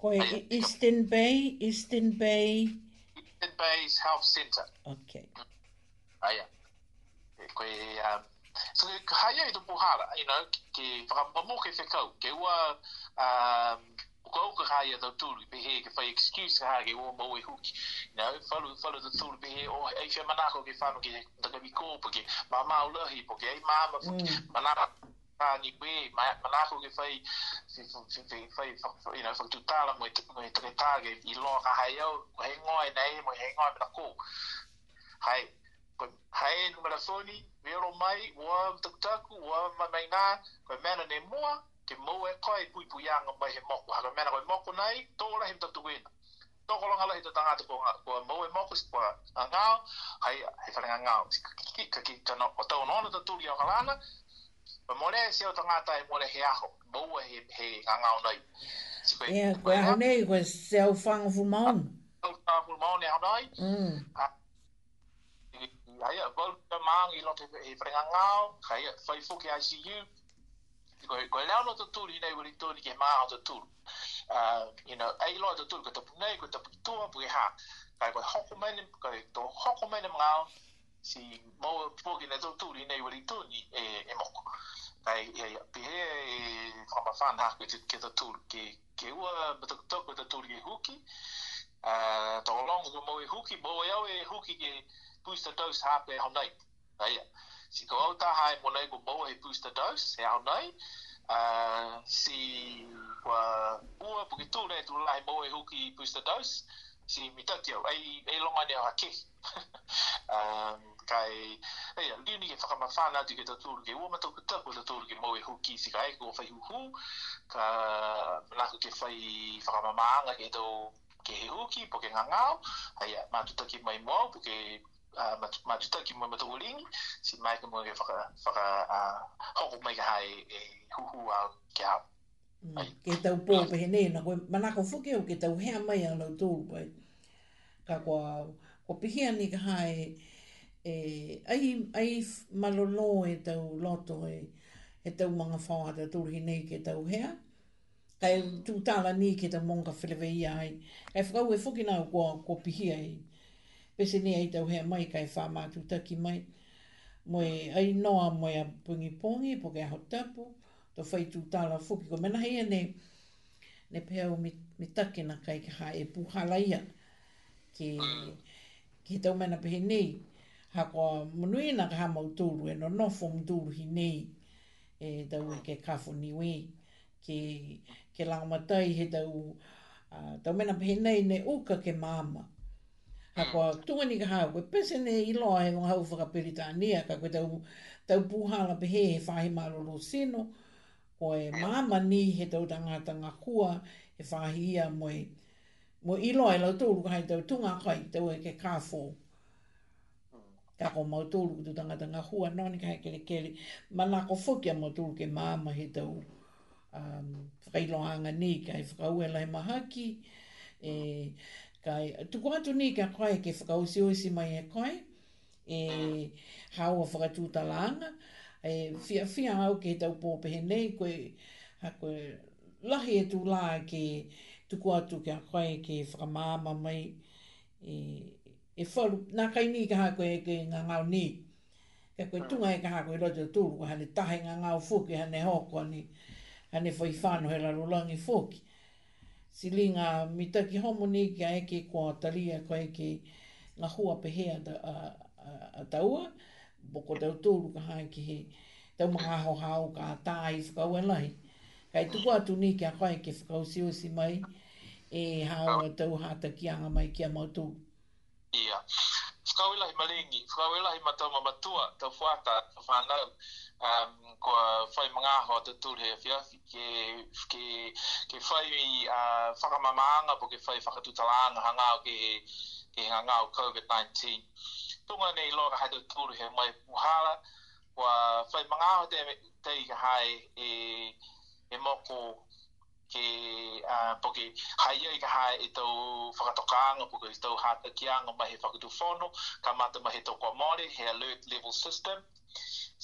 Koe, Eastern Bay, Eastern Bay? Eastern Bay's Health Centre. Ok. Mm. Aia. E, koe, um, so ka haia i te puhara, you know, ke whakamamo ke whekau, ke ua, um, Ko ka haia tau tūru i pehe ke whai excuse ka haia ke o mau e huki. Nau, whalu, whalu tau tūru pehe oh, ei whia manako ke whanau ke takami kōpa ke mamau lahi po ke ei mama whuki. Mm. Manako ma ni pe ma na so ke fai si fu si fai fai you know so tutala mo te mo te tage i lo ka hai au ko he ngoi dai mo he ngoi na ko hai ko hai no mara soni vero mai wa tuk taku wa ma mai na ko mena ne mo ke mo e ko i pui pui anga mai he mo ko ha mena ko mo ko nai to la him tatu wen to ko longa la hita tanga to ko ko mo e mo ko si pa anga hai he fa nga anga ki ki ki to no ki no ki ki ki ki ki ki Ma mole se o tangata e mole he aho, maua he, he anga o nei. Ia, koe aho nei, koe se au whanga fu maon. Au whanga fu maon e aho nei. Mm. Aia, vau te maang i lote he whanga ngao, ka ia, whai fuke ICU. Koe, koe leo no te tūri nei, wili tūri ke maa o te tūru. Uh, you know, ei loa te tūru, koe tapu nei, koe tapu tūa, pukeha. Kai koe hoko mene, koe tō hoko mene mga si mo poki na tu ri nei wali tu e e mo dai e pe e fa ma fan ha ke ke to ke ke wa to to ke to tu huki a to long go mo e huki bo ya we huki ke pusta dos ha pe ha e nei dai si ko ta ha mo nei go bo e pusta dos e, e ha nei a si wa u poki tu nei tu lai bo e huki pusta dos si mitatio ai e longa ne ha ke um kai e ya ni ni ke faka mafana di ke tatur ke wo mato kuta ko tatur ke moe hu ki sika e ko fai hu hu ka la ke fai faka mamanga ke to ke hu ki po ke ngangao ha ya mato mai mo po ma mato toki mo mato ling si mai ke mo ke faka faka ho ko mai ka hai e hu a ke ha mm, ke tau po pe ne na ko mana ko fu ke o ke tau he mai a lo tu ka ko ko pihia ni ka hai e ai ai malolo e tau loto e e tau mga whaata turhi nei ke tau hea. Kai tu tāla ni ke tau monga whilewei ai. E whakau e whukinau kua kua pihia e. Pese ni ai tau hea mai kai whā mātu taki mai. Moe ai noa moe a pungi pungi po kia hau tapu. Tau tu tāla whuki ko. Mena hea ne, ne peau mi, mi takina kai ke hae puhalaia. Ke, ke tau mena pehe nei hako a na ka hama utoru e no nofo mtoru hi nei e tau i e ke kafo niwe ke, ke lango matai he tau uh, tau mena pahe nei ne uka ke mama hako hmm. a tunga ni ka hau koe pese ne ilo a he mga hau whakaperitania ka koe tau, tau puhala pahe he whahe maroro seno o e mama hmm. ni he tau tangatanga kua e whahi ia moe Mo ilo e lau tōru kai tau tunga kai tau e ke kāwhō ta ko mau tolu ko tanga tanga hua no ni kai kele kele ma na ko foki mo tolu ke ma ma he tau um fai lo anga ni kai fra u lai ma haki e kai tu ko tu ni kai kai ke fra u si o si mai e kai e ha o fra tu ta langa e fia fia au ke tau po pe nei ko ha ko lahi e tu la ke tu ko tu ka kai ke fra ma ma mai e e whalu, nā kai ni ka hako e ke ngā ngāo ni. E koe ah. tunga e ka hako e roja tūru, hane tahe ngā ngāo fuki, hane hoko, hane, hane whai whānu he raro langi fuki. Si li ngā mitaki homo ni ki a eke kua talia, kua eke ngā hua pehea da, a, a, a taua, boko tau tūru ka hae ki he, tau maha ho hao ka tāi whakau e Kai tuku atu ni ki a koe ke whakau siosi mai, e hao ah. tau hata ki anga mai ki a mautu ia fakauela he malengi fakauela he matau mamatua tau fuata whanau um, ko fai whai mangaho te tūr he awhia ke, ke, ke whai uh, whakamamaanga po ke whai whakatutalaanga hangau ke, ke hangau COVID-19 tunga nei loka hai te tūr he mai puhala wa fai whai mangaho te, te hai e, e moko ke a poki haia i ka ha e i tau whakatokaanga poki i tau hatakianga mahe whakutu whono ka mata mahe tau kwa maori he alert level system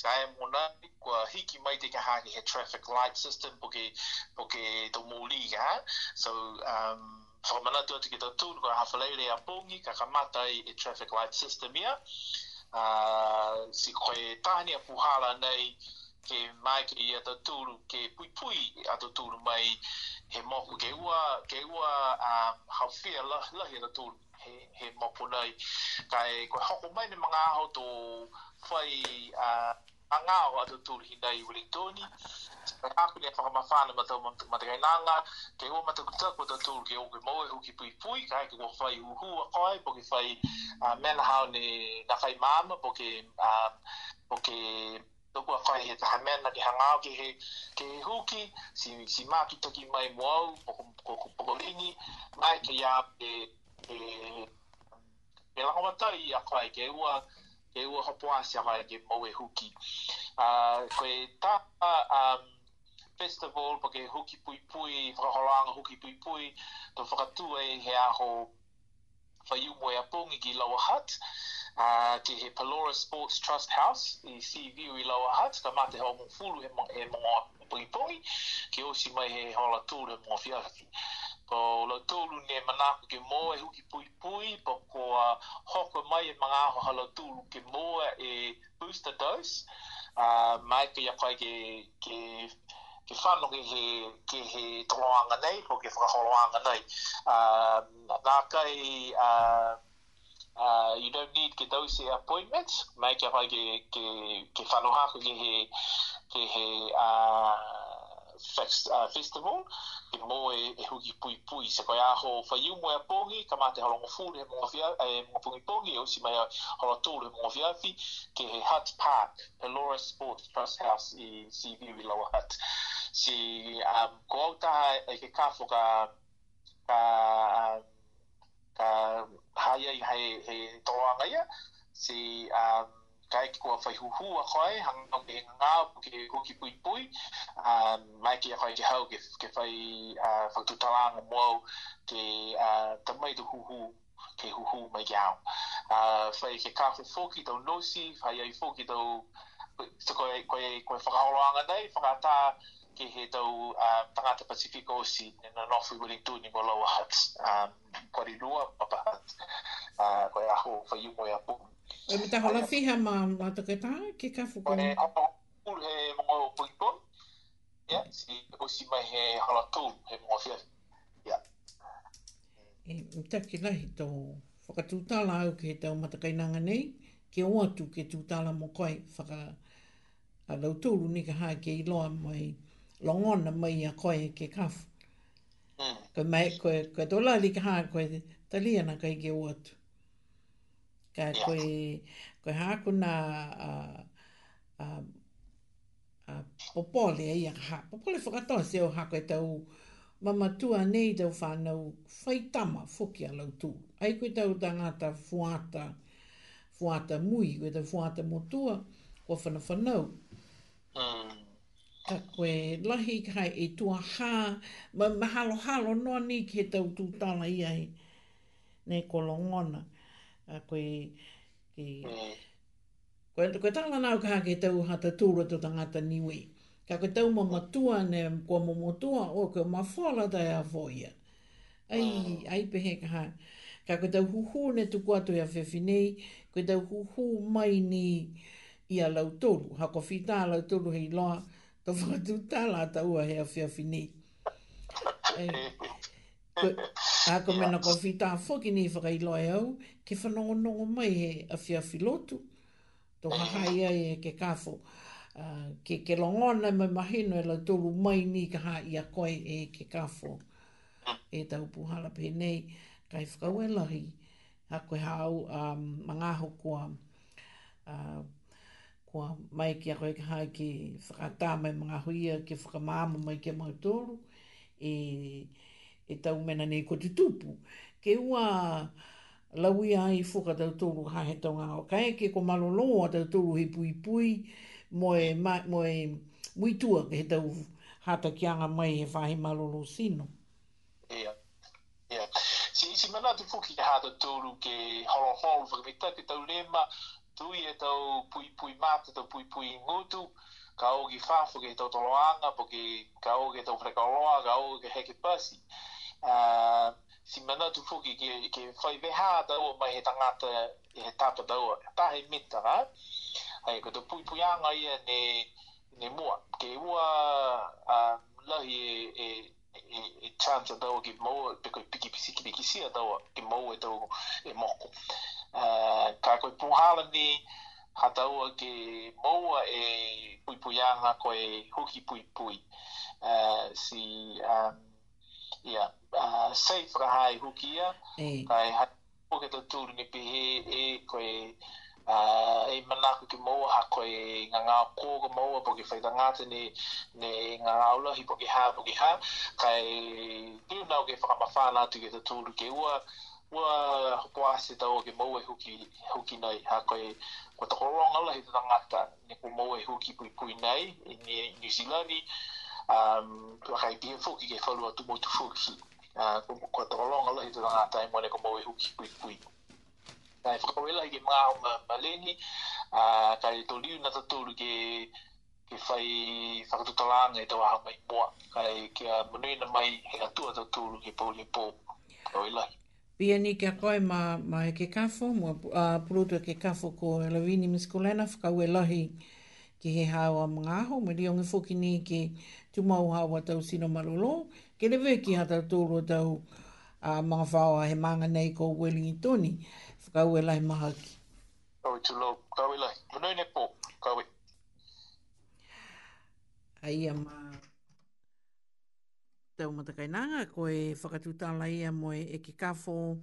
Ka e mōna kua hiki mai te ka hāki he traffic light system poki poki po ke ga mōli ka So, um, whakamana tua te to tō tūn kua hawhaleire a pōngi ka ka mata i e traffic light system ia. Uh, si koe tahania a puhāla nei ke mai ki i ato tūru, ke pui pui i ato tūru mai he moku, ke ua, ke ua um, hau fia lahi la, la ato tūru he, he moku nei. Kai koe hoko mai ni mga aho tō whai uh, angao ato tūru hi nei uri tōni, Kai hāku nea whakamawhāna ma tau matakai nānga, ke ua matakutaku ato tūru ke ōke moe huki pui pui, kai ke ua whai uhua koe, po ke whai uh, mena hau ni nakai māma, po ke, uh, po tōku a whai he taha mena ki hanga ke he ke huki, si, si māki toki mai mo au, poko, poko, poko, poko lini, mai ke ia e pe, pe langawatai a whai ke ua, ke ua hopo asi a whai ke mau e huki. Uh, koe tā, um, festival, po ke huki pui pui, whakaholanga huki pui pui, tō whakatua e he aho whaiumoe a pōngi ki lawa hat, Ah, ki he Palora Sports Trust House i CV i Lower Hut ka mate hau mong fulu he mong, he mong ki osi mai he hola tūru he mong fiaki ko la tūru ne manako ke moa e huki pui pui po ko hoko mai e mga aho hala tūru ke moa e booster dose a ah, mai ke ya koe ke ke ke che ke he ke he tōanga nei po ke whakaholoanga nei a ah, da kai a uh, you don't need ke tau appointments, make up whai ke, ke, ke whanoha ke he, ke he uh, fest, uh, festival, ke mō e, e huki pui pui, se ko koe aho whaiu mo e pogi ka mate mo fūre mō fia, e mō pōngi pōngi, e usi mai holo tūre mō fia fi, ke he Hutt Park, Pelora Sports Trust House in CV i Lower Hutt. Si, um, ko au e ke kāwhoka, ka, uh, ka ah, haia i hei he toa ngai si um, ah, ka eki kua whai a koe hanga o ke ngā po ke hoki pui pui um, mai ki a koe ke hau ke, ke whai uh, whaktutala ngā mwau ke uh, tamai tu huhu ke huhu mai ki ah uh, whai ke kāwho fōki tau nosi whai ai fōki ko so koe, koe, koe whakaoloanga nei whakataa ke he tau uh, tangata Pacifico Osi e na nofu i wilin tūni mo lawa hat. kwa ri nua papa hat. Uh, kwa e aho whaiu mo i e apu. E mi hola fiha ma mataketa ke ka fuku? Kwa e apa kukul he mongo poipon. Ia, si osi mai he hala tūn he mongo fia. Ia. E mi ta ki lahi tau whakatūtala au ke he tau matakainanga nei. Ke oatu ke tūtala mo koi whaka a lau tōru ni ka hāke i mai longona mai a koe ke kafu. Mm. Koe mai, koe, koe tō lali ka haa koe taliana kai ke uatu. Ka koe, koe haa kuna a, a, popole ai a haa. Popole whakatoa se o haa koe tau mamatua nei tau whanau whaitama fuki a lau tū. Ai koe tau tangata fuata, fuata mui, koe tau fuata motua, kua whanawhanau. Mm ka koe lahi kai e tua hā, ma mahalo halo noa ni ke tau tūtala i ai, ne kolongona. A koe, ke, mm. koe, koe tāla nāu kā ke tau hata tūra tu tangata niwi. Ka koe tau mo matua ne kua mo motua o ke mawhala tai a voia. Ai, mm. ai pehe kaha. Ka koe tau huhu ne tuku atu i e a whewhinei, koe tau huhu mai ni i a lau tolu. Hako whita a lau tolu hei loa ka whakatū tāla ta ua hea whia whini. Ā ka mena ka whi tā whaki ni whakai loe au, ke whanongo nongo mai he a whia whilotu, tō ha hai ai e ke kāwho. Uh, ke ke longona mai mahino e la tōru mai ni ka hā i a koe e ke kāwho. E tau puhala pe nei, kai whakau e lahi, ha koe hau um, mga hokua uh, kua mai ki a koe ki hae ki whakatā mai mga huia ki whakamāma mai ki a mga tōru e, e tau mena nei ko te tupu. Ke ua laui ai fuka tau tōru ha he tau ngā o kai ke ko malolo a tau tōru he pui pui moe, ma, moe muitua ke he tau hata ki anga mai he whahe malolo sino. Ia, ia. Si isi mana tu fuki ha tau tōru ke holo holo whakamitate tau lema tui e tau pui pui mātu, tau pui pui ngutu, ka ogi whāwhu ke tau toloanga, po ke ka ogi tau whrekaoloa, ka ogi ke heke pasi. Uh, si mana tu fuki ke, ke whai veha tau o mai he tangata e he tapa tau o he mita, ha? Hei, ko tau pui pui anga ia ne, mua. Ke ua uh, lahi e, e e, chance e tau ki mau, peko i piki pisi ki ne kisi tau ki mau e tau e moko. Ah, ka koe pūhāla ni hataua ke maua e puipuianga koe huki puipui. Uh, si, um, yeah, uh, safe rahai hukia, ka e hata poke tō tūru ni pihe e koe uh, e manako ki maua ha koe ngā ngā kōga maua po ki whaita ngāte ne, ne ngā ngā ulahi po ki hā po ki hā. Ka e tūnau ke whakamawhāna tū ke tō tūru ke ua, wa hoko ase tau ke mau e huki, huki nei ha koe kwa tako ronga lahi tata ngata ne ko mau e huki pui pui nei e ni New Zealand um, tu akai pia fuki ke whalu atu mo tu fuki uh, kwa tako ronga lahi tata ngata i e mo ne ko mau e huki pui pui kai whakawela i ke mga o maleni uh, kai to liu na tatoru ke ke whai whakatutalanga e tau aha mai moa kai kia manuina mai he atua tatoru ke pau le pau kwa wela hi Pia ni kia koe ma, ma e ke kafo, mua uh, pulutu e ke kafo ko Lavini Miskolena, whakau e lahi ki he hao a mga aho, me rio ngi fuki ni ke tumau hawa a tau sino marolo, ke le ki hata tōru tau a uh, mga whao he manga nei ko weli ni tōni, whakau e lahi maha ki. Kau e tūlau, kau e lahi, manoi ne pō, kau e. Aia maa tau matakainanga ko e whakatutala ia mo e ki kafo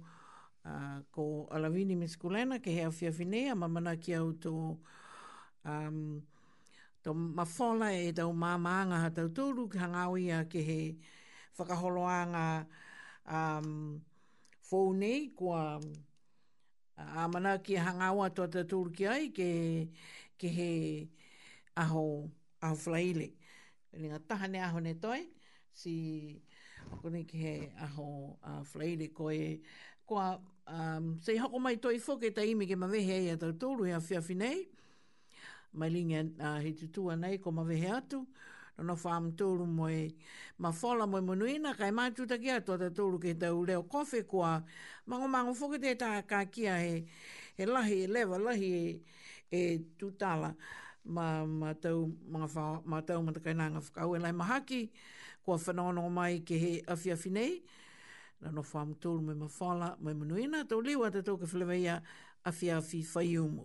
uh, ko Alawini Miskulena ke hea whiawhinea ma mana ki au tō um, tō mawhola e tau māmaanga ha tau tōru ki hangau ia ke he whakaholoanga um, fōu ko a a mana ki hangau ato a tōru ki ai ke, ke he aho a whlaile. Nga tahane aho ne Nga tahane aho ne toi si kone ki he aho a uh, fleire koe kua um, se hako mai toi fwke ta imi ke mawehe ai atau tōru hea whiawhi nei mai lingi uh, he tutua nei ko mawehe atu nono whaam tōru moe ma whala moe monuina kai mātu ta ki atu atau tōru ke tau leo kofi kua mango mango fwke te tā kā kia he, he lahi e lewa lahi e, e tutala ma ma tau mga fa ma tau ma kai nanga fa kau lai mahaki ko fa no no mai ke he afia finei na no fam tul me ma fala me manuina to liwa te to ke flevia afia fi fa yumu